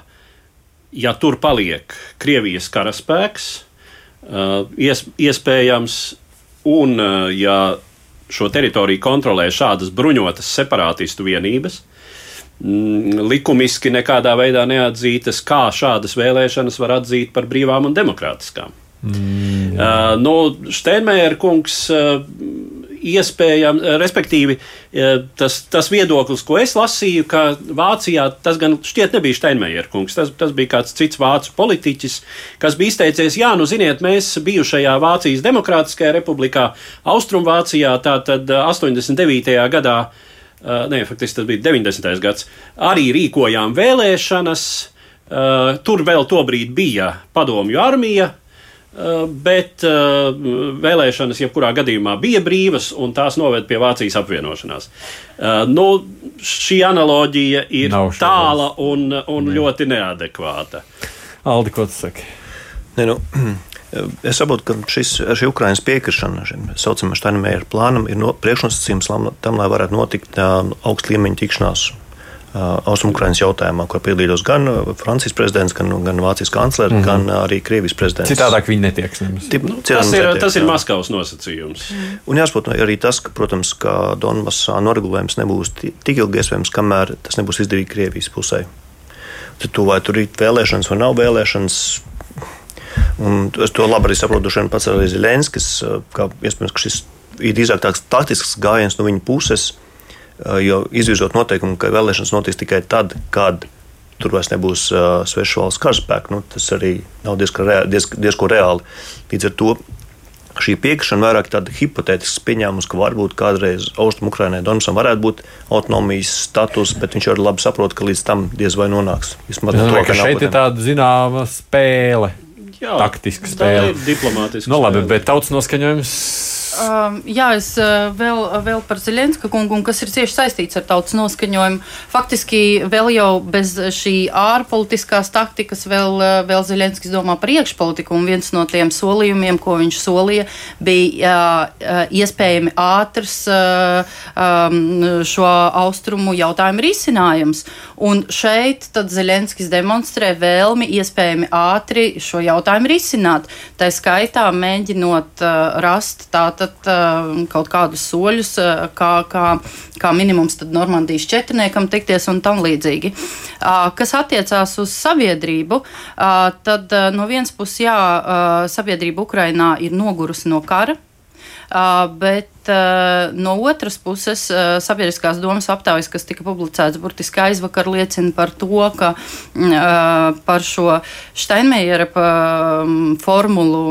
ja tur paliek Krievijas karaspēks, Uh, ies, iespējams, un uh, ja šo teritoriju kontrolē šādas bruņotas separātistu vienības, mm, likumiski nekādā veidā neatzītas, kā šādas vēlēšanas var atzīt par brīvām un demokrātiskām. Mm, uh, nu, Steinmeier kungs uh, iespējams, respektīvi, tas, tas viedoklis, ko es lasīju, ka Vācijā tas gan šķiet nebija Steinmeier kungs, tas, tas bija kāds cits vācu politiķis, kas bija izteicies, jā, nu ziniet, mēs bijušajā Vācijas Demokrātiskajā republikā, Austrumvācijā, tātad 89. gadā, nē, faktiski tas bija 90. gads, arī rīkojām vēlēšanas. Tur vēl tobrīd bija padomju armija, Eh, bet uh, vēlēšanas jebkurā gadījumā bija brīvas, un tās noved pie Vācijas apvienošanās. Uh, nu, šī analoģija ir tāla un, un ne. ļoti neadekvāta. Aldi, ko tu saki? Ne, nu, [clears throat] es saprotu, ka šis, šī Ukraiņas piekrišana šim saucamajam Steinmeier plānam ir no, priekšnosacījums tam, lai varētu notikt uh, augst līmeņa tikšanās Austrumukrāņas jautājumā, kur piedalījās gan Francijas prezidents, gan, gan Vācijas kanclere, mm -hmm. gan arī Krievijas prezidents. Citādāk viņi netiek. Tip, nu, tas, ir, netiek, tas ir Maskavas nosacījums. Un jāsaprot arī tas, ka, protams, ka Donbassā noregulējums nebūs tik ilgi iespējams, kamēr tas nebūs izdevīgi Krievijas pusē. Tad, to, vai tur ir vēlēšanas vai nav vēlēšanas, Un es to labi arī saprotu, šodien pats arī Zelenskis, ka iespējams, ka šis ir drīzāk tāds taktisks gājiens no viņa puses, Jo izvirzot noteikumu, ka vēlēšanas notiks tikai tad, kad tur vairs nebūs uh, svešu valsts karaspēka, nu, tas arī nav diezko, rea diez, diezko reāli. Līdz ar to šī piekrišana vairāk tāda hipotētiska pieņēmums, ka varbūt kādreiz Austrumukrainai Donbasam varētu būt autonomijas status, bet viņš arī labi saprot, ka līdz tam diez vai nonāks. Vismaz to, ka šeit ir tāda zināma spēle. Jā, taktiska spēle. Diplomātiski. Nu, labi, bet tautas noskaņojums Um, jā, es vēl, vēl par Zelenska kungu, kas ir cieši saistīts ar tautas noskaņojumu. Faktiski vēl jau bez šī ārpolitiskās taktikas vēl, vēl Zelenskis domā par iekšpolitiku, un viens no tiem solījumiem, ko viņš solīja, bija uh, iespējami ātrs uh, um, šo austrumu jautājumu risinājums. Un šeit tad Zelenskis demonstrē vēlmi iespējami ātri šo jautājumu risināt. Tā skaitā mēģinot uh, rast tātad tātad uh, kaut kādus soļus, uh, kā, kā, kā minimums Normandijas četrniekam tikties un tam līdzīgi. Uh, kas attiecās uz sabiedrību, tad no vienas puses, jā, sabiedrība Ukrainā ir nogurusi no kara. Uh, bet uh, no otras puses, uh, sabiedriskās domas aptaujas, kas tika publicēts burtiski aizvakar, liecina par to, ka par šo Steinmeiera formulu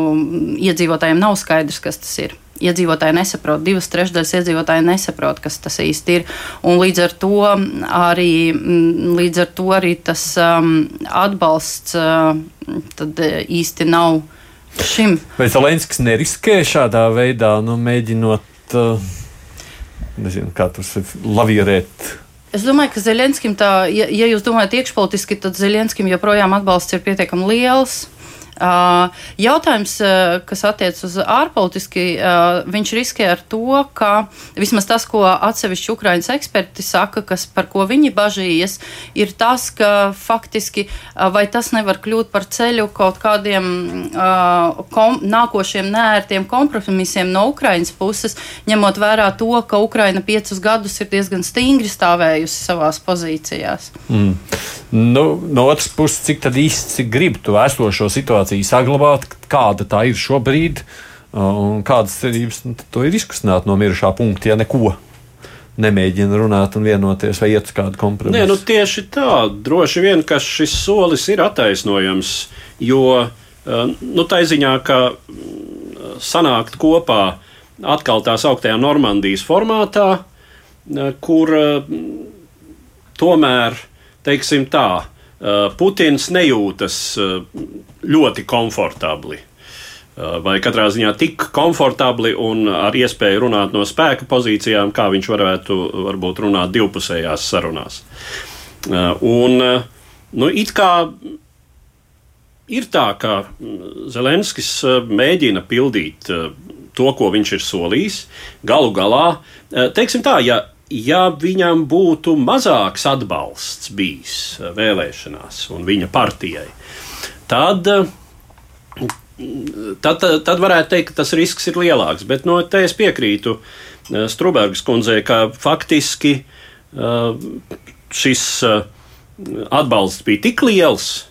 iedzīvotājiem nav skaidrs, kas tas ir iedzīvotāji nesaprot, divas trešdaļas iedzīvotāji nesaprot, kas tas īsti ir. Un līdz ar to arī, mm, līdz ar to arī tas um, atbalsts uh, īsti nav šim. Vai Zelenskis neriskē šādā veidā, nu, mēģinot, uh, nezinu, kā tur lavierēt? Es domāju, ka Zelenskim tā, ja, ja jūs domājat iekšpolitiski, tad Zelenskim joprojām atbalsts ir pietiekami liels. Jautājums, kas attiecas uz ārpolitiski, viņš riskē ar to, ka vismaz tas, ko atsevišķi Ukraiņas eksperti saka, kas, par ko viņi bažījies, ir tas, ka faktiski vai tas nevar kļūt par ceļu kaut kādiem kom, nākošiem nērtiem kompromisiem no Ukraiņas puses, ņemot vērā to, ka Ukraina piecus gadus ir diezgan stingri stāvējusi savās pozīcijās. Mm. Nu, no otras puses, cik tad īsti grib to esošo situāciju saglabāt, kāda tā ir šobrīd, un kādas cerības nu, to ir izkustināt no mirušā punkta, ja neko nemēģina runāt un vienoties vai iet uz kādu kompromisu. Nē, nu tieši tā, droši vien, ka šis solis ir attaisnojams, jo nu, tā ziņā, ka sanākt kopā atkal tā sauktajā Normandijas formātā, kur tomēr teiksim tā, uh, Putins nejūtas uh, ļoti komfortabli. Uh, vai katrā ziņā tik komfortabli un ar iespēju runāt no spēka pozīcijām, kā viņš varētu varbūt runāt divpusējās sarunās. Un, nu, it kā ir tā, ka Zelenskis mēģina pildīt to, ko viņš ir solījis. Galu galā, teiksim tā, ja ja viņam būtu mazāks atbalsts bijis vēlēšanās un viņa partijai, tad, eh, tad, tad varētu teikt, ka tas risks ir lielāks. Bet no te es piekrītu eh, Strunbergas kundzei, ka faktiski šis atbalsts bija tik liels,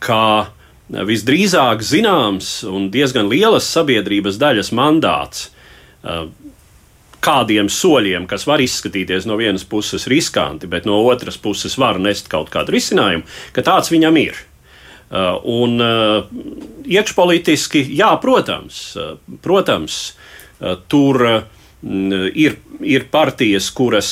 ka visdrīzāk zināms un diezgan lielas sabiedrības daļas mandāts kādiem soļiem, kas var izskatīties no vienas puses riskanti, bet no otras puses var nest kaut kādu risinājumu, ka tāds viņam ir. Uh, un uh, iekšpolitiski, jā, protams, uh, protams tur ir, ir partijas, kuras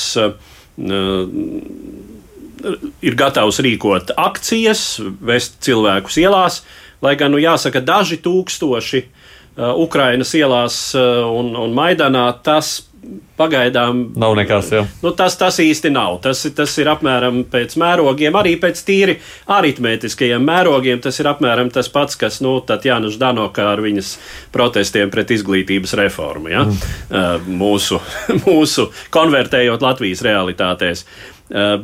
ir gatavs rīkot akcijas, vest cilvēkus ielās, lai gan, nu, jāsaka, daži tūkstoši Ukrainas ielās un, un Maidanā tas pagaidām nav nekas. Jā. Nu, tas, tas īsti nav. Tas, tas ir apmēram pēc mērogiem, arī pēc tīri aritmētiskajiem mērogiem. Tas ir apmēram tas pats, kas nu, Jānis Ždanoka ar viņas protestiem pret izglītības reformu. Ja? Mm. Uh, mūsu, [laughs] mūsu konvertējot Latvijas realitātēs. Uh,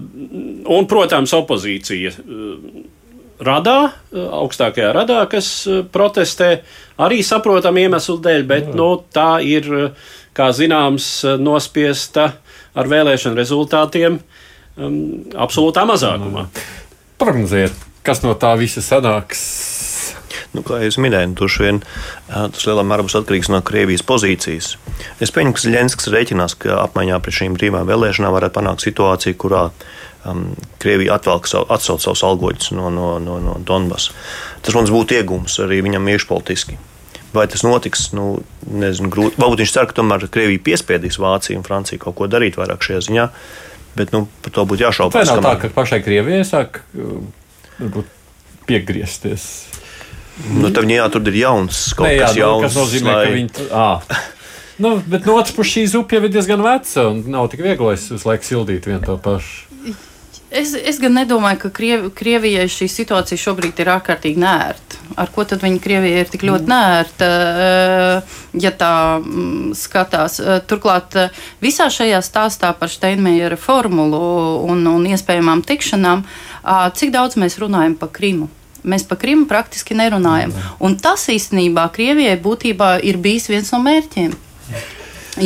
un, protams, opozīcija. Uh, radā, augstākajā radā, kas protestē arī saprotam iemeslu dēļ, bet nu, tā ir kā zināms, nospiesta ar vēlēšanu rezultātiem um, absolūtā mazākumā. Prognozējiet, kas no tā visa sanāks? Nu, kā jau minēju, nu, vien, tas lielā mērā būs atkarīgs no Krievijas pozīcijas. Es pieņemu, ka Zelenskis rēķinās, ka apmaiņā pret šīm brīvām vēlēšanām varētu panākt situāciju, kurā um, Krievija atvelk savu, atsauc savus algoģus no, no, no, no Donbass. Tas mums būtu iegūms arī viņam iekšpolitiski. Vai tas notiks? Nu, nezinu, grūti. Varbūt viņš cer, ka tomēr Krievija piespiedīs Vāciju un Franciju kaut ko darīt vairāk šajā ziņā. Bet nu, par to būtu jāšaubās. Tā nav tā, ka pašai Krievijai sāk uh, piegriezties. Nu, tad jā, tur ir jauns kaut ne, jā, kas jauns. Tas nozīmē, lai... ka viņi. À. Nu, bet no otras puses šī zupa jau ir diezgan veca un nav tik viegli visu laiku sildīt vienu to pašu. Es, es gan nedomāju, ka Kriev, Krievijai šī situācija šobrīd ir ārkārtīgi nērta. Ar ko tad viņa Krievijai ir tik ļoti mm. nērta, eh, ja tā mm, skatās? Eh, turklāt eh, visā šajā stāstā par Steinmeiera formulu un, un iespējamām tikšanām, cik daudz mēs runājam par Krimu? Mēs par Krimu praktiski nerunājam. Mm. Un tas īstenībā Krievijai būtībā ir bijis viens no mērķiem.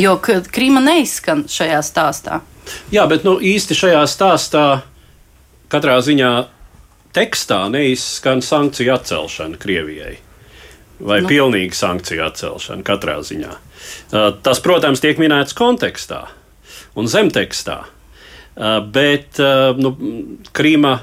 Jo Krima neizskan šajā stāstā. Jā, bet nu, īsti šajā stāstā katrā ziņā tekstā neizskan sankciju atcelšana Krievijai. Vai nu. pilnīga sankciju atcelšana katrā ziņā. Tas, protams, tiek minēts kontekstā un zemtekstā. Bet nu, Krīma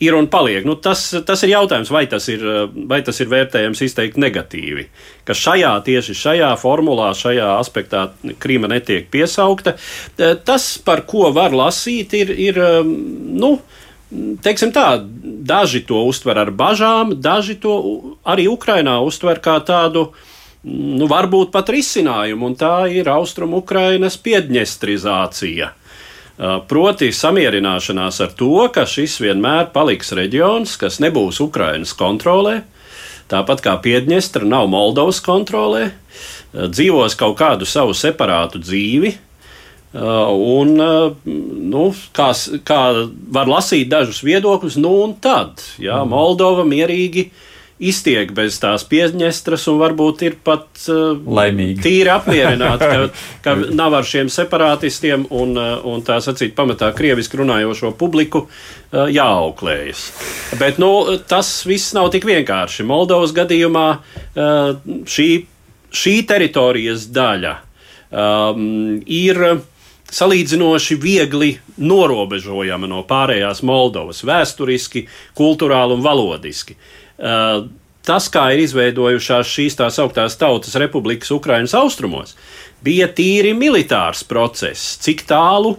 ir un paliek. Nu, tas, tas ir jautājums, vai tas ir, vai tas ir vērtējams izteikti negatīvi. Ka šajā, tieši šajā formulā, šajā aspektā Krīma netiek piesaukta. Tas, par ko var lasīt, ir. ir nu, teiksim tā, daži to uztver ar bažām, daži to arī Ukrainā uztver kā tādu, nu, varbūt pat risinājumu, un tā ir austrumu Ukrainas piedņestrizācija. Proti, samierināšanās ar to, ka šis vienmēr paliks reģions, kas nebūs Ukrainas kontrolē, tāpat kā Piedņestra nav Moldovas kontrolē, dzīvos kaut kādu savu separātu dzīvi, un, uh, nu, kā, kā var lasīt dažus viedokļus, nu un tad jā, mm. Moldova mierīgi iztiek bez tās piesņestras un varbūt ir pat uh, Laimīgi. tīri apmierināti, ka, [laughs] ka nav ar šiem separātistiem un, uh, un tā sacīt pamatā krieviski runājošo publiku uh, jāauklējas. Bet nu, tas viss nav tik vienkārši. Moldovas gadījumā uh, šī, šī teritorijas daļa um, ir salīdzinoši viegli norobežojama no pārējās Moldovas, vēsturiski, kultūrāli un valodiski. Uh, tas, kā ir izveidojušās šīs tā sauktās Tautas Republikas Ukrainas austrumos, bija tīri militārs process, cik tālu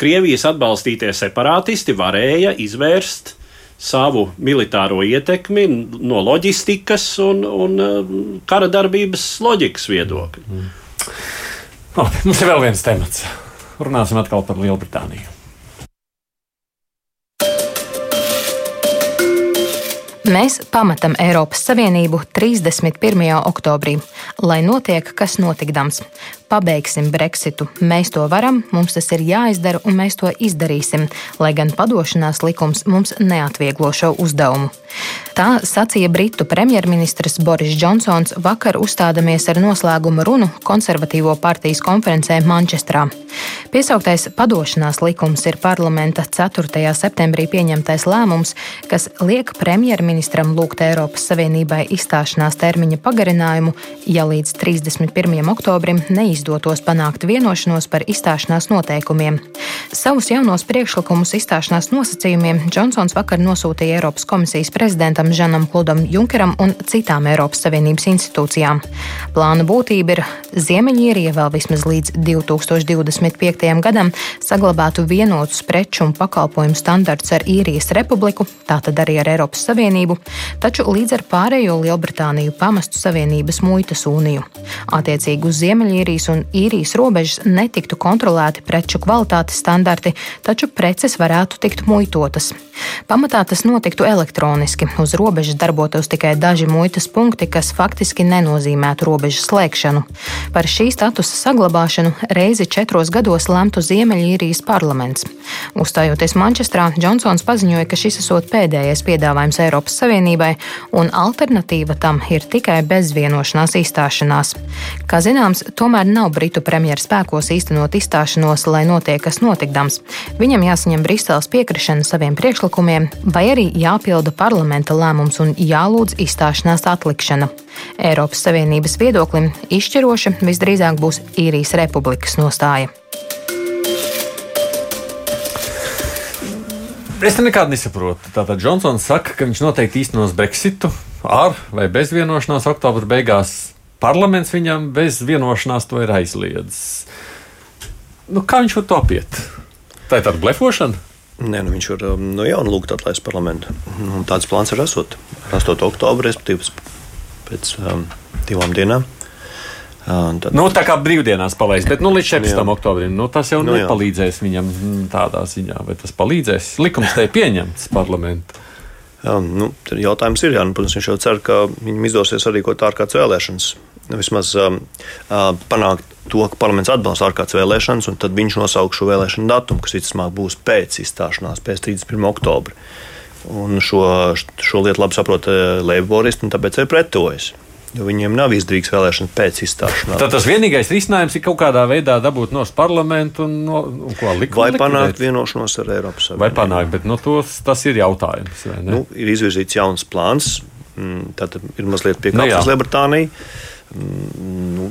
Krievijas atbalstītie separātisti varēja izvērst savu militāro ietekmi no loģistikas un, un uh, kara darbības loģikas viedokļa. Mm. Oh, mums ir vēl viens temats runāsim atkal par Lielbritāniju. Mēs pametam Eiropas Savienību 31. oktobrī, lai notiek, kas notikdams. Pabeigsim Brexitu. Mēs to varam, mums tas ir jāizdara, un mēs to izdarīsim, lai gan padošanās likums mums neatvieglo šo uzdevumu. Tā sacīja Britu premjerministrs Boris Džonsons vakar uzstādamies ar noslēguma runu konservatīvo partijas konferencē Manchestrā. Piesauktais padošanās likums ir parlamenta 4. septembrī pieņemtais lēmums, kas liek premjerministram lūgt Eiropas Savienībai izstāšanās termiņa pagarinājumu, ja līdz 31. oktobrim neizdotos panākt vienošanos par izstāšanās noteikumiem. Savus jaunos priekšlikumus izstāšanās nosacījumiem Džonsons vakar nosūtīja Eiropas komisijas prezidentam Žanam Kludam Junkeram un citām Eiropas Savienības institūcijām. Plāna būtība ir Ziemeļīrija vēl vismaz līdz 2025. gadam saglabātu vienotus preču un pakalpojumu standartus ar īrijas republiku, tātad arī ar Eiropas Savienību, taču līdz ar pārējo Lielbritāniju pamestu Savienības muitas uniju. Attiecīgi uz Ziemeļīrijas un īrijas robežas netiktu kontrolēti preču kvalitātes standarti, taču preces varētu tikt muitotas. Pamatā tas notiktu elektroniski. Uz robežas darbotos tikai daži muitas punkti, kas faktiski nenozīmētu robežas slēgšanu. Par šī statusa saglabāšanu reizi četros gados lemtu Ziemeļīrijas parlaments. Uzstājoties Manchestrā, Džonsons paziņoja, ka šis esot pēdējais piedāvājums Eiropas Savienībai, un alternatīva tam ir tikai bezvienošanās izstāšanās. Kā zināms, tomēr nav Britu premjeras spēkos īstenot izstāšanos, lai notiek kas notikdams. Viņam jāsaņem Briseles piekrišana saviem priekšlikumiem, vai arī jāpilda parlamenta lēmums un jālūdz izstāšanās atlikšana. Eiropas Savienības viedoklim izšķiroša visdrīzāk būs īrijas republikas nostāja. Es nekādu nesaprotu. Tātad Džonsons saka, ka viņš noteikti īstenos Brexitu ar vai bez vienošanās oktobra beigās. Parlaments viņam bez vienošanās to ir aizliedzis. Nu, kā viņš var to apiet? Tā ir tāda blefošana. Nē, nu viņš var um, no jauna lūgt atlaist parlamentu. Un tāds plāns ir esot 8. oktobrī, respektīvi pēc um, divām dienām. Tad... Nu, tā kā brīvdienās palaist, bet nu, līdz 14. Jā. oktobrim nu, tas jau nu, nepalīdzēs jā. viņam tādā ziņā. Vai tas palīdzēs? Likums te ir pieņemts parlamentā. Jā, nu, jautājums ir, jā, nu, protams, viņš jau cer, ka viņam izdosies arī kaut ārkārtas vēlēšanas. Vismaz um, uh, panākt to, ka parlaments atbalsta ārkārtas vēlēšanas, un tad viņš nosauks šo vēlēšanu datumu, kas visticamāk būs pēc izstāšanās, pēc 31. oktobra. Un šo, šo lietu labi saprot Leiboristi, un tāpēc ir pretojas viņiem nav izdevīgs vēlēšanas pēc izstāšanās. Tad tas vienīgais risinājums ir kaut kādā veidā dabūt no parlamentu un, no, un ko likt. Vai panākt vienošanos ar Eiropas Savienību. Vai panākt, bet nu, tos, tas ir jautājums. Nu, ir izvirzīts jauns plāns, mm, tad ir mazliet piekāptas nu, Lielbritānija. Nu,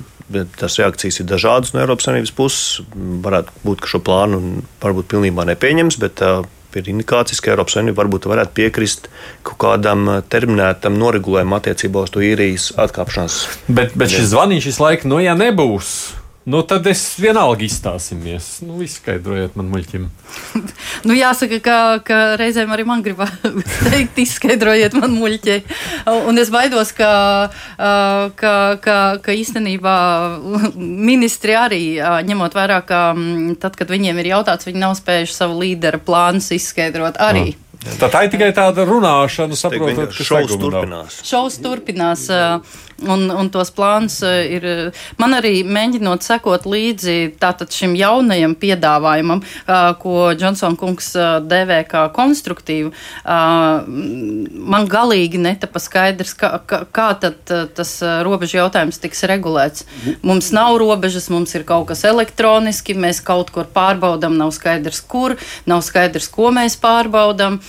tās reakcijas ir dažādas no Eiropas Savienības puses. Varētu būt, ka šo plānu varbūt pilnībā nepieņems, bet uh, ir indikācijas, ka Eiropas Savienība varbūt varētu piekrist kaut kādam terminētam noregulējumam attiecībā uz to īrijas atkāpšanās. Bet, bet šis zvaniņš visu laiku, nu, ja nebūs. Nu, tad es vienalga izstāsimies. Nu, izskaidrojiet man muļķim. [laughs] nu, jāsaka, ka, ka reizēm arī man gribas [laughs] teikt, izskaidrojiet man muļķi. Un es baidos, ka, ka, ka, ka īstenībā ministri arī, ņemot vērā, ka tad, kad viņiem ir jautāts, viņi nav spējuši savu līderu plānus izskaidrot arī. Mm. Tā, tā ir tikai tāda runāšana, saprotot, ka šaus turpinās. Šaus turpinās. Un, un tos plānus ir. Man arī mēģinot sekot līdzi šim jaunajam piedāvājumam, ko Džonsona kungs devē kā konstruktīvu. Man galīgi netapa skaidrs, kā, kā, kā tad tas robežu jautājums tiks regulēts. Mums nav robežas, mums ir kaut kas elektroniski, mēs kaut kur pārbaudam, nav skaidrs, kur, nav skaidrs, ko mēs pārbaudam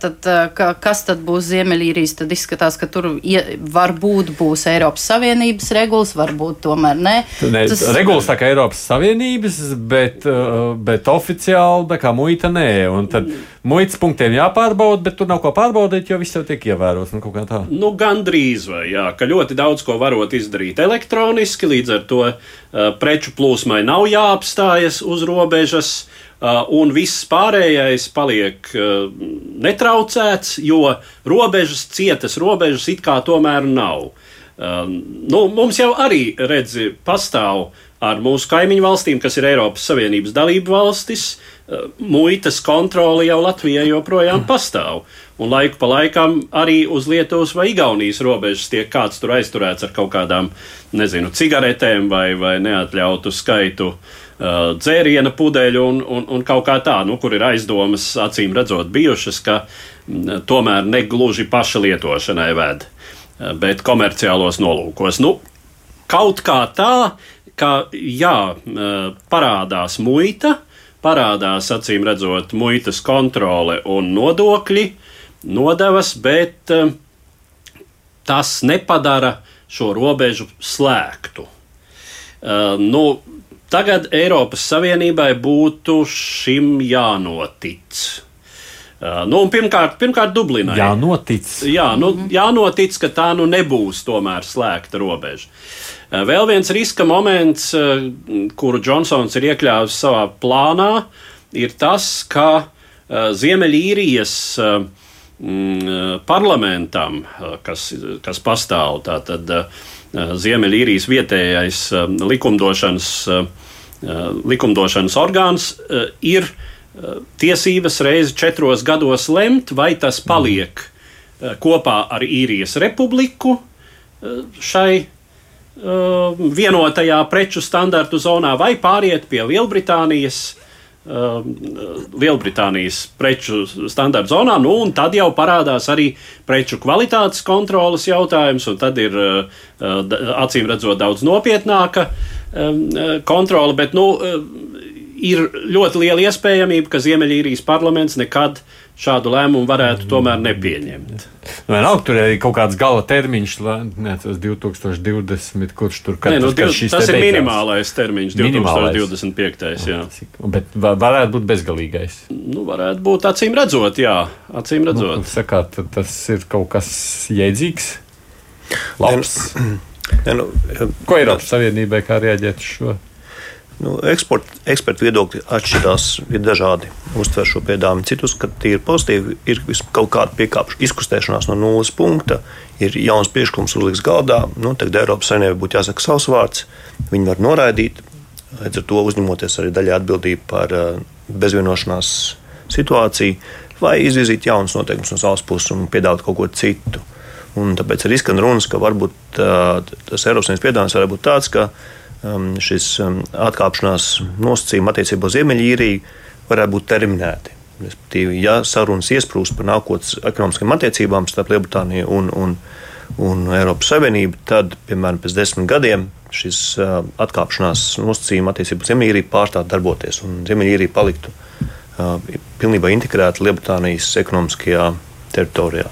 tad, ka, kas tad būs Ziemeļīrijas, tad izskatās, ka tur varbūt būs Eiropas Savienības regulas, varbūt tomēr ne. ne Tas, regulas tā kā Eiropas Savienības, bet, bet oficiāli tā kā muita nē. Un tad muitas punktiem jāpārbauda, bet tur nav ko pārbaudīt, jo viss jau tiek ievērots. Nu, nu, Gan drīz vai jā, ka ļoti daudz ko varot izdarīt elektroniski, līdz ar to uh, preču plūsmai nav jāapstājas uz robežas. Uh, un viss pārējais paliek uh, netraucēts, jo robežas, cietas robežas it kā tomēr nav. Uh, nu, mums jau arī redzi, pastāv ar mūsu kaimiņu valstīm, kas ir Eiropas Savienības dalību valstis, muitas kontrole jau Latvijai joprojām pastāv. Un laiku pa laikam arī uz Lietuvas vai Igaunijas robežas tiek kāds tur aizturēts ar kaut kādām, nezinu, cigaretēm vai, vai neatļautu skaitu uh, Uh, dzēriena pudeļu un, un, un kaut kā tā, nu, kur ir aizdomas, acīm redzot, bijušas, ka mm, tomēr ne gluži paša lietošanai ved, uh, bet komerciālos nolūkos. Nu, kaut kā tā, ka jā, uh, parādās muita, parādās acīm redzot muitas kontrole un nodokļi, nodevas, bet uh, tas nepadara šo robežu slēgtu. Uh, nu, tagad Eiropas Savienībai būtu šim jānotic. Uh, nu, pirmkārt, pirmkārt, Dublinai. Jā, notic. Jā, nu, jānotic, ka tā nu nebūs tomēr slēgta robeža. Uh, vēl viens riska moments, uh, kuru Džonsons ir iekļāvis savā plānā, ir tas, ka Ziemeļīrijas mm, parlamentam, kas, kas pastāv, tātad Ziemeļīrijas vietējais likumdošanas, likumdošanas orgāns, ir tiesības reizi četros gados lemt, vai tas paliek kopā ar īrijas republiku eh, šai vienotajā preču standartu zonā, vai pāriet pie Lielbritānijas. Uh, Lielbritānijas preču standarta zonā, nu, un tad jau parādās arī preču kvalitātes kontrolas jautājums, un tad ir uh, acīm redzot daudz nopietnāka um, kontrole. Bet, nu, ir ļoti liela iespējamība, ka Ziemeļīrijas parlaments nekad šādu lēmumu varētu tomēr nepieņemt. Vienalga, tur ir kaut kāds gala termiņš, ne, tas 2020, kurš tur Nē, nu, div, tas ir minimālais termiņš, minimālais. 2025. Jā. Bet varētu būt bezgalīgais. Nu, varētu būt acīm redzot, jā, acīm nu, redzot. Nu, sakāt, tas ir kaut kas jēdzīgs, labs. Ja, [clears throat] nu, Ko Eiropas Savienībai kā reaģēt uz šo? Nu, eksport, ekspertu viedokļi atšķirās, ir dažādi. Uztver šo piedāvājumu. Citu uzskata, ka ir pozitīvi, ir kaut kāda piekāpšana, izkustēšanās no nulles punkta, ir jauns priekšlikums uzliks galdā. Nu, tagad Eiropas Savienībai būtu jāsaka savs vārds. Viņi var noraidīt, līdz ar to uzņemoties arī daļai atbildību par uh, bezvienošanās situāciju, vai izvirzīt jaunus noteikumus no savas puses un piedāvāt kaut ko citu. Un tāpēc arī skan runas, ka varbūt uh, tas Eiropas Savienības piedāvājums varētu būt tāds, šis um, atkāpšanās nosacījumi attiecībā uz Ziemeļīriju varētu būt terminēti. Respektīvi, ja sarunas iesprūst par nākotnes ekonomiskām attiecībām starp Lielbritāniju un, un, un Eiropas Savienību, tad, piemēram, pēc desmit gadiem šis uh, atkāpšanās nosacījuma attiecībā uz Ziemeļīriju pārstātu darboties un Ziemeļīrija paliktu uh, pilnībā integrēta Lielbritānijas ekonomiskajā teritorijā.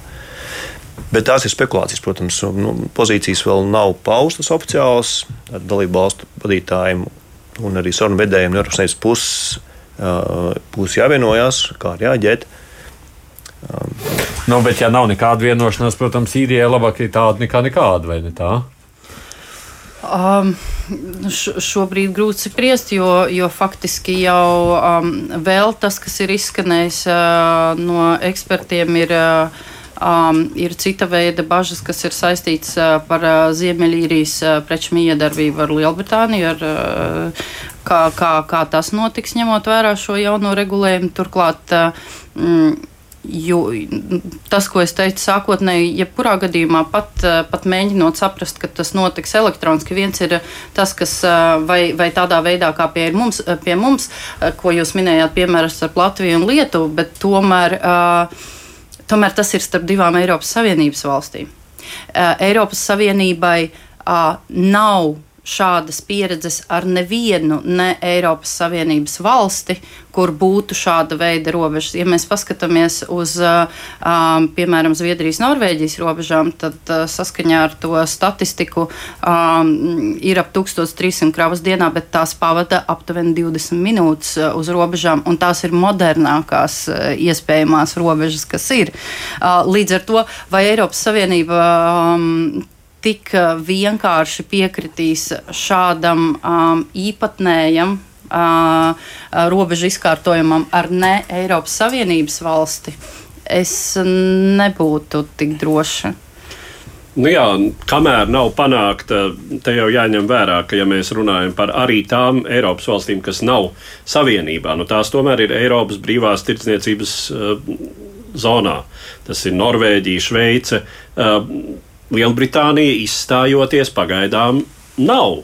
Bet tās ir spekulācijas, protams. Nu, pozīcijas vēl nav paustas oficiālas ar dalību valstu vadītājiem un arī sarunu vedējiem no Eiropas Savienības puses. Uh, būs jāvienojas, kā arī jāģēt. Um, nu, bet, ja nav nekāda vienošanās, protams, īrijai labāk ir tāda nekā nekāda, vai ne tā? Um, šobrīd grūti spriest, jo, jo faktiski jau um, vēl tas, kas ir izskanējis uh, no ekspertiem, ir. Uh, Um, ir cita veida bažas, kas ir saistītas uh, par uh, Ziemeļīrijas uh, preču miedarbību ar Lielbritāniju, ar, uh, kā, kā, kā tas notiks, ņemot vērā šo jauno regulējumu. Turklāt, uh, mm, Jo, tas, ko es teicu sākotnēji, jebkurā gadījumā, pat, uh, pat mēģinot saprast, ka tas notiks elektroniski, viens ir tas, kas uh, vai, vai tādā veidā, kā pie mums, pie mums, ko jūs minējāt, piemēram, ar Latviju un Lietuvu, bet tomēr. Uh, Tomēr tas ir starp divām Eiropas Savienības valstīm. Eiropas Savienībai nav šādas pieredzes ar nevienu ne Eiropas Savienības valsti, kur būtu šāda veida robežas. Ja mēs paskatāmies uz, um, piemēram, Zviedrijas, Norvēģijas robežām, tad uh, saskaņā ar to statistiku um, ir ap 1300 kravas dienā, bet tās pavada aptuveni 20 minūtes uz robežām, un tās ir modernākās uh, iespējamās robežas, kas ir. Uh, līdz ar to, vai Eiropas Savienība um, tik vienkārši piekritīs šādam um, īpatnējam uh, robežu izkārtojumam ar ne Eiropas Savienības valsti, es nebūtu tik droša. Nu jā, kamēr nav panākta, te jau jāņem vērā, ka, ja mēs runājam par arī tām Eiropas valstīm, kas nav savienībā, nu tās tomēr ir Eiropas brīvās tirdzniecības uh, zonā. Tas ir Norvēģija, Šveice. Uh, Lielbritānija izstājoties pagaidām nav.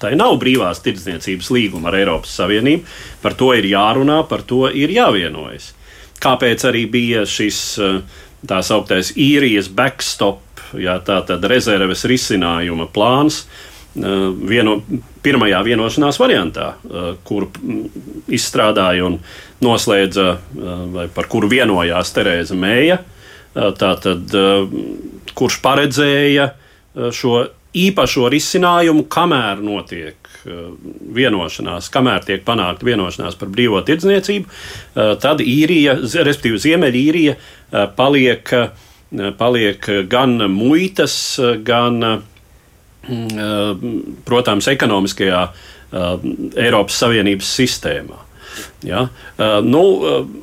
Tā nav brīvās tirdzniecības līguma ar Eiropas Savienību. Par to ir jārunā, par to ir jāvienojas. Kāpēc arī bija šis tā sauktais īrijas backstop, jā, tā tad rezerves risinājuma plāns, vieno, pirmajā vienošanās variantā, kuru izstrādāja un noslēdza, vai par kuru vienojās Terēza Mēja. Tātad, kurš paredzēja šo īpašo risinājumu, kamēr notiek vienošanās, kamēr tiek panākta vienošanās par brīvo tirdzniecību, tad īrija, respektīvi Ziemeļīrija, paliek, paliek gan muitas, gan Mm, protams, ekonomiskajā Eiropas Savienības sistēmā. Ja? Nu,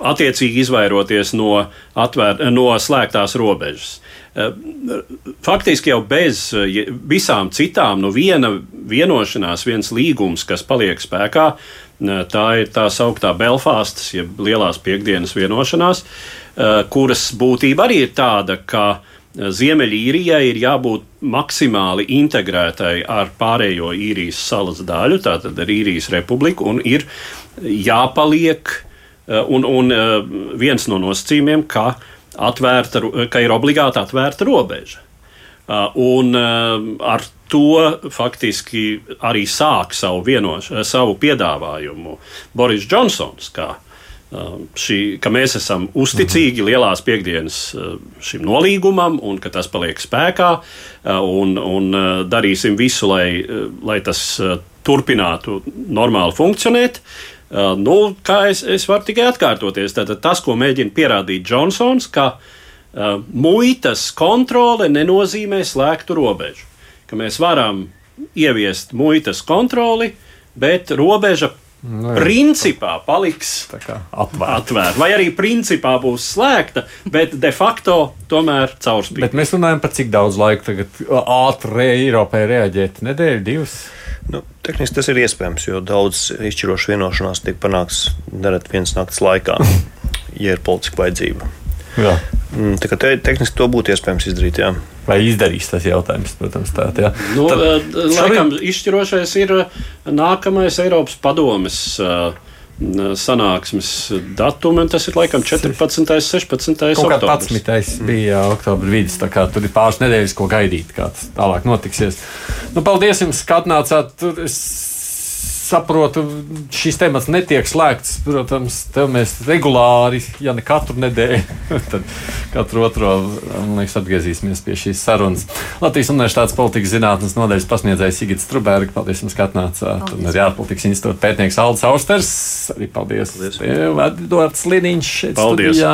attiecīgi izvairoties no, atvēr, no slēgtās robežas. Faktiski jau bez visām citām, nu viena vienošanās, viens līgums, kas paliek spēkā, tā ir tā sauktā Belfāstas, jeb Lielās piekdienas vienošanās, kuras būtība arī ir tāda, ka uh, Ziemeļīrijai ir jābūt maksimāli integrētai ar pārējo īrijas salas daļu, tātad ar īrijas republiku, un ir jāpaliek, eh, un, un eh, viens no nosacījumiem, ka, atvērta, ka ir obligāti atvērta robeža. Eh, un ar to faktiski arī sāk savu, vienoš, savu piedāvājumu Boris Džonsons, kā šī, ka mēs esam uzticīgi lielās piekdienas uh, šim nolīgumam un ka tas paliek spēkā uh, un, un uh, darīsim visu, lai, lai tas turpinātu normāli funkcionēt. Nu, kā es, es varu tikai atkārtoties, tātad tas, ko mēģina pierādīt Džonsons, ka muitas kontrole nenozīmē slēgtu robežu. Ka mēs varam ieviest muitas kontroli, bet robeža Nu, principā paliks atvērta. Atvēr. Vai arī principā būs slēgta, bet de facto tomēr caurspīdīga. Bet mēs runājam par cik daudz laika tagad ātri Eiropai reaģēt? Nedēļa, divas? Nu, tehniski tas ir iespējams, jo daudz izšķirošu vienošanās tiek panākts nereti vienas naktas laikā, [laughs] ja ir politiska vajadzība. Jā. Mm, tā kā te, tehniski to būtu iespējams izdarīt. Jā. Vai izdarīs tas jautājums, protams, tādā veidā. Nu, Tad, eh, laikam, izšķirošais ir eh, nākamais Eiropas padomes. Uh, sanāksmes datumi, un tas ir laikam 14. un 16. oktobris. 11. bija oktobra vidus, tā kā tur ir pāris nedēļas, ko gaidīt, kā tas tālāk notiksies. Nu, paldies jums, ka atnācāt. Tur es saprotu, šis temats netiek slēgts. Protams, tev mēs regulāri, ja ne katru nedēļu, [laughs] tad katru otro liekas, atgriezīsimies pie šīs sarunas. Latvijas Universitātes politikas zinātnes nodaļas pasniedzējs Sigits Strubērgs, paldies jums, ka atnācāt. Un arī ārpolitikas institūta pētnieks Aldis Austers. Arī paldies. Edvards Liniņš šeit paldies. studijā.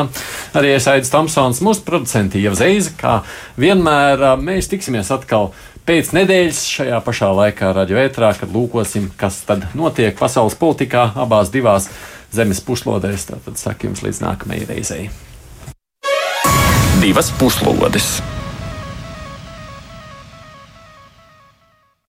Arī es Aidis Tomsons, mūsu producenti jau Zeiza, kā vienmēr mēs tiksimies atkal pēc nedēļas šajā pašā laikā ētrā, kad lūkosim, kas tad notiek pasaules politikā abās divās zemes puslodēs. Tad saku jums līdz nākamajai reizei. Divas puslodes!